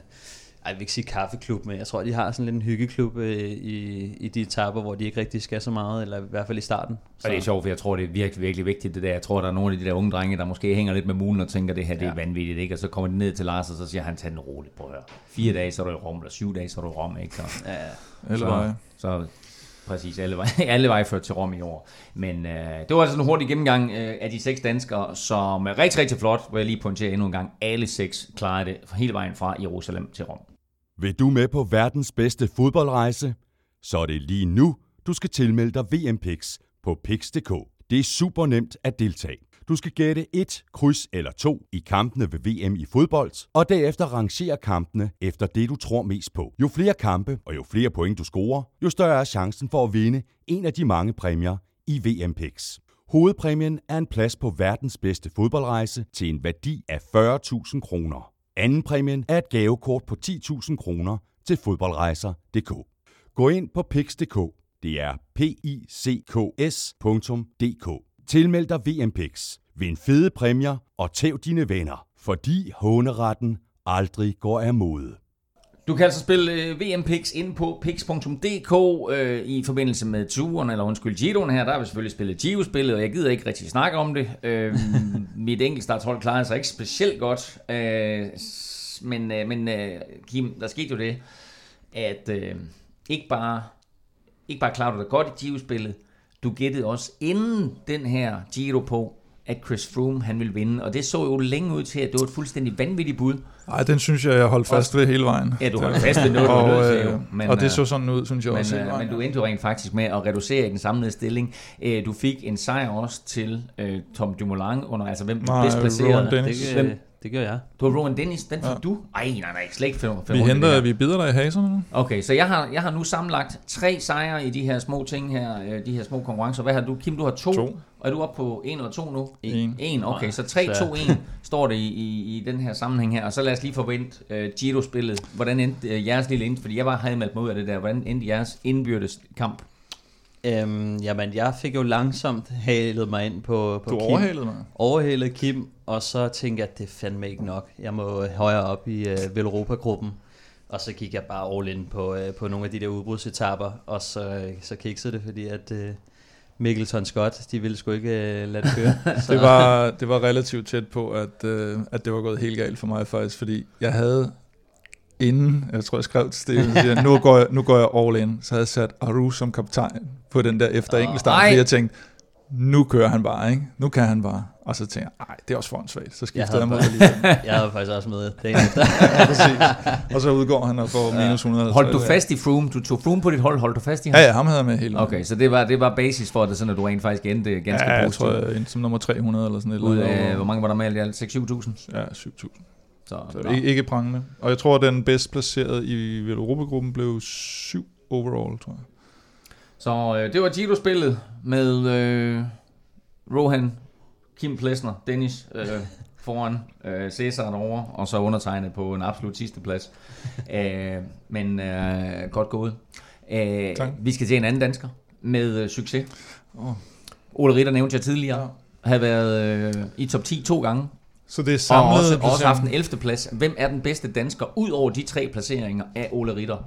jeg vil ikke sige kaffeklub, men jeg tror, de har sådan lidt en hyggeklub øh, i, i de etapper, hvor de ikke rigtig skal så meget, eller i hvert fald i starten. Så. Og det er sjovt, for jeg tror, det er virkelig, virkelig vigtigt det der. Jeg tror, der er nogle af de der unge drenge, der måske hænger lidt med mulen og tænker, det her det er ja. vanvittigt, ikke? Og så kommer de ned til Lars, og så siger han, tag den roligt på her. Fire dage, så er du i Rom, eller syv dage, så er du i Rom, ikke? Så, ja, eller så, så præcis, alle veje, (laughs) alle veje ført til Rom i år. Men øh, det var altså en hurtig gennemgang øh, af de seks danskere, som er rigtig, rigtig flot, hvor jeg lige pointerer endnu en gang. Alle seks klarede det hele vejen fra Jerusalem til Rom. Vil du med på verdens bedste fodboldrejse? Så er det lige nu, du skal tilmelde dig VMPix på pix.dk. Det er super nemt at deltage. Du skal gætte et kryds eller to i kampene ved VM i fodbold, og derefter rangere kampene efter det, du tror mest på. Jo flere kampe og jo flere point du scorer, jo større er chancen for at vinde en af de mange præmier i VM Pix. Hovedpræmien er en plads på verdens bedste fodboldrejse til en værdi af 40.000 kroner. Anden præmien er et gavekort på 10.000 kroner til fodboldrejser.dk. Gå ind på pix.dk. Det er p i c k s.dk. Tilmeld dig VM Pix. Vind fede præmier og tæv dine venner, fordi håneretten aldrig går af mode. Du kan altså spille øh, VM Pix ind på pix.dk øh, i forbindelse med turen, eller undskyld, Giroen her. Der har vi selvfølgelig spillet Giro-spillet, og jeg gider ikke rigtig snakke om det. Øh, (laughs) mit enkeltstartshold klarede sig ikke specielt godt. Øh, men øh, men øh, Kim, der skete jo det, at øh, ikke bare, ikke bare klarede du dig godt i Giro-spillet, du gættede også inden den her Giro på, at Chris Froome han ville vinde, og det så jo længe ud til, at det var et fuldstændig vanvittigt bud. Nej, den synes jeg, jeg holdt fast ved hele vejen. Ja, du holdt fast ved noget, du og, til, jo. Men, og det så sådan ud, synes jeg men, også. Men, men du endte jo rent faktisk med at reducere i den samlede stilling. Du fik en sejr også til Tom Dumoulin under, altså hvem Nej, bedst placerede. Det, hvem, det gør jeg. Du har Rowan Dennis, den fik ja. du? Ej, nej, nej, slet ikke fem, fem Vi henter, vi bider dig i haserne nu. Okay, så jeg har, jeg har nu sammenlagt tre sejre i de her små ting her, øh, de her små konkurrencer. Hvad har du? Kim, du har to. to. Og er du oppe på en eller to nu? En. En, okay. Så 3-2-1 (laughs) står det i, i, i den her sammenhæng her. Og så lad os lige forvente uh, Giro-spillet. Hvordan endte uh, jeres lille ind? Fordi jeg var havde meldt mig ud af det der. Hvordan endte jeres indbyrdes kamp? Øhm, jamen, jeg fik jo langsomt halet mig ind på, på du Kim. overhalede mig? Overhalede Kim, og så tænkte jeg, at det fandme ikke nok. Jeg må højere op i uh, Velropa-gruppen. Og så gik jeg bare all in på, uh, på nogle af de der udbrudsetapper, og så, så kiksede det, fordi at uh, Mikkelton Scott, de ville sgu ikke uh, lade det køre. (laughs) det, var, det var relativt tæt på, at, uh, at det var gået helt galt for mig faktisk, fordi jeg havde inden, jeg tror jeg skrev til Steven, siger, nu, går jeg, nu går jeg all in, så havde jeg sat Aru som kaptajn på den der efter oh, enkeltstart, fordi jeg tænkte, nu kører han bare, ikke? Nu kan han bare. Og så tænker jeg, nej, det er også for svagt. Så skifter jeg, jeg mod lige. (laughs) jeg havde faktisk også med dagen (laughs) efter. ja, Og så udgår han og får ja. minus 100. Holdt du fast i Froome? Du tog Froome på dit hold, holdt du fast i ham? Ja, ja, ham havde jeg med hele Okay, så det var, det var basis for det, sådan at du rent faktisk endte ganske ja, positivt. Ja, jeg tror, jeg endte som nummer 300 eller sådan et Ud af, hvor mange var der med alt? 6-7.000? Ja, 7.000. Så, så ikke, ikke prangende. Og jeg tror, at den bedst placeret i Europagruppen blev 7 overall, tror jeg. Så øh, det var Giro-spillet med øh, Rohan, Kim Plesner, Dennis øh, (laughs) foran øh, Cæsar derovre, og så undertegnet på en absolut sidste plads. Æh, men øh, godt gået. Æh, vi skal til en anden dansker med øh, succes. Oh. Ole Ritter nævnte jeg tidligere. Ja. Har været øh, i top 10 to gange så det er samlet... Og også, også haft en 11. plads. Hvem er den bedste dansker, ud over de tre placeringer af Ole Ritter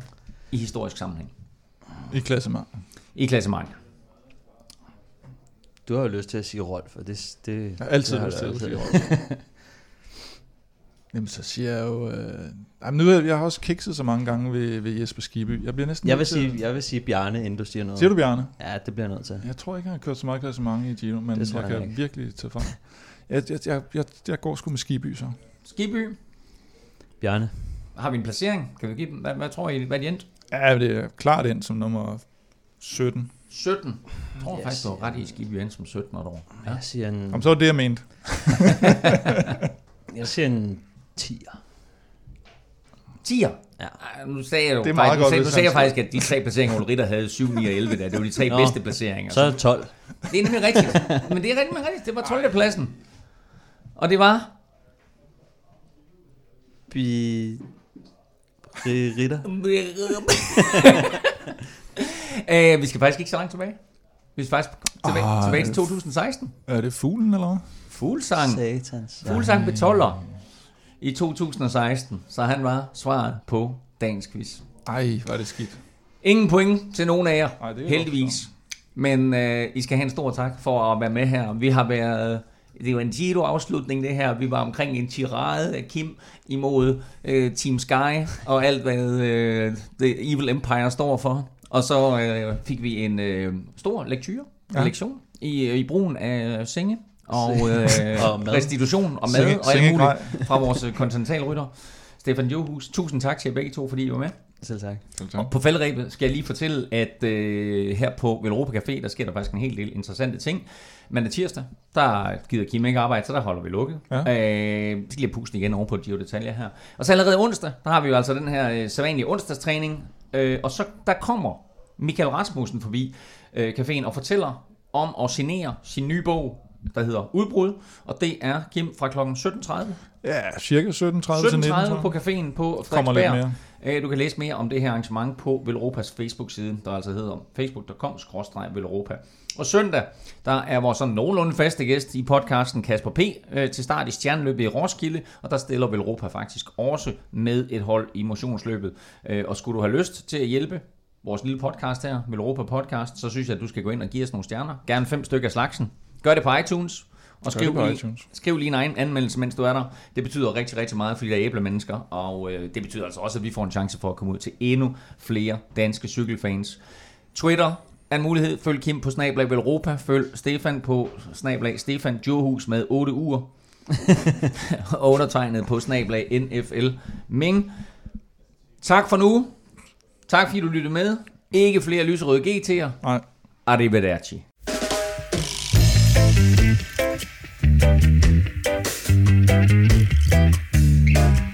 i historisk sammenhæng? I klassement. I klassement. Du har jo lyst til at sige Rolf, og det... det jeg har altid lyst til at sige Rolf. Jamen, så siger jeg jo... Øh, jamen, nu jeg, jeg har også kikset så mange gange ved, ved Jesper Skiby. Jeg bliver næsten jeg vil, sige, jeg vil sige Bjarne, inden du siger noget. Siger du Bjarne? Ja, det bliver jeg nødt til. Jeg tror ikke, han har kørt så meget klassement i Giro, men jeg, jeg kan ikke. virkelig tage fra. (laughs) Jeg, jeg, jeg, jeg, jeg går sgu med Skiby så. Skiby, Bjarne. har vi en placering? Kan vi give dem? Hvad, hvad tror I, hvad er de endt? Ja, det er klart ind som nummer 17. 17. Jeg tror Yes. faktisk, du har ret i Skiby endte som 17 år. Ja. Jeg siger en, Om så var det, jeg mente. (laughs) jeg siger en 10'er. 10'er. Ja. Ej, Nu sagde jeg jo Det er meget faktisk, godt, sagde, nu sagde jeg faktisk, at de tre placeringer, Ole Ritter havde 7, 9 og 11 der. Det var de tre Nå. bedste placeringer. Så er det 12. Det er nemlig rigtigt. Men det er rigtig, rigtigt. Det var 12. pladsen. Og det var... Bi... Ritter. (laughs) (laughs) øh, vi skal faktisk ikke så langt tilbage. Vi skal faktisk tilbage, Ah, tilbage til det- 2016. Er det fuglen, eller hvad? Fuglsang. Satans. Fuglsang betoller i 2016. Så han var svaret på dagens quiz. Ej, var det skidt. Ingen point til nogen af jer, Ej, det er heldigvis. Men øh, I skal have en stor tak for at være med her. Vi har været... Det jo en Giro-afslutning, det her. Vi var omkring en tirade af Kim imod øh, Team Sky og alt, hvad øh, The Evil Empire står for. Og så øh, fik vi en øh, stor lektyr, ja. Lektion i, i brugen af senge og, øh, (laughs) Og mad. restitution og mad Senge- og alt muligt fra vores øh, kontinentalrytter. Stefan Johus, tusind tak til jer begge to, fordi I var med. Selv tak. Selv tak. Og på faldrebet skal jeg lige fortælle, at øh, her på Velropa Café, der sker der faktisk en hel del interessante ting. Men tirsdag, der gider Kim ikke arbejde, så der holder vi lukket. Ja. Øh, skal lige pusten igen over på Giro Detaljer her. Og så allerede onsdag, der har vi jo altså den her øh, sædvanlige onsdagstræning. Øh, og så der kommer Michael Rasmussen forbi øh, caféen og fortæller om at signere sin nye bog, der hedder Udbrud. Og det er Kim fra kl. 17.30. Ja, cirka 17.30 til 19. 17.30 på caféen på Kommer lidt Frederiksberg. mere. Du kan læse mere om det her arrangement på Velropas Facebook-side, der altså hedder facebook.com-velropa. Og søndag, der er vores sådan nogenlunde faste gæst i podcasten Kasper P. Øh, til start i stjerneløbet i Roskilde, og der stiller Velropa faktisk også med et hold i motionsløbet. Øh, og skulle du have lyst til at hjælpe vores lille podcast her, Velropa Podcast, så synes jeg, at du skal gå ind og give os nogle stjerner. Gerne fem stykker af slagsen. Gør det på iTunes. Og skriv lige, iTunes. skriv lige en egen anmeldelse, mens du er der. Det betyder rigtig, rigtig meget for de der æblemennesker, og øh, det betyder altså også, at vi får en chance for at komme ud til endnu flere danske cykelfans. Twitter er en mulighed. Følg Kim på Snablag Velropa. Følg Stefan på Snablag Stefan Johus med 8 uger. og (laughs) undertegnet på Snablag NFL Ming. Tak for nu. Tak fordi du lyttede med. Ikke flere lyserøde GT'er. Nej. Arrivederci. Thank you.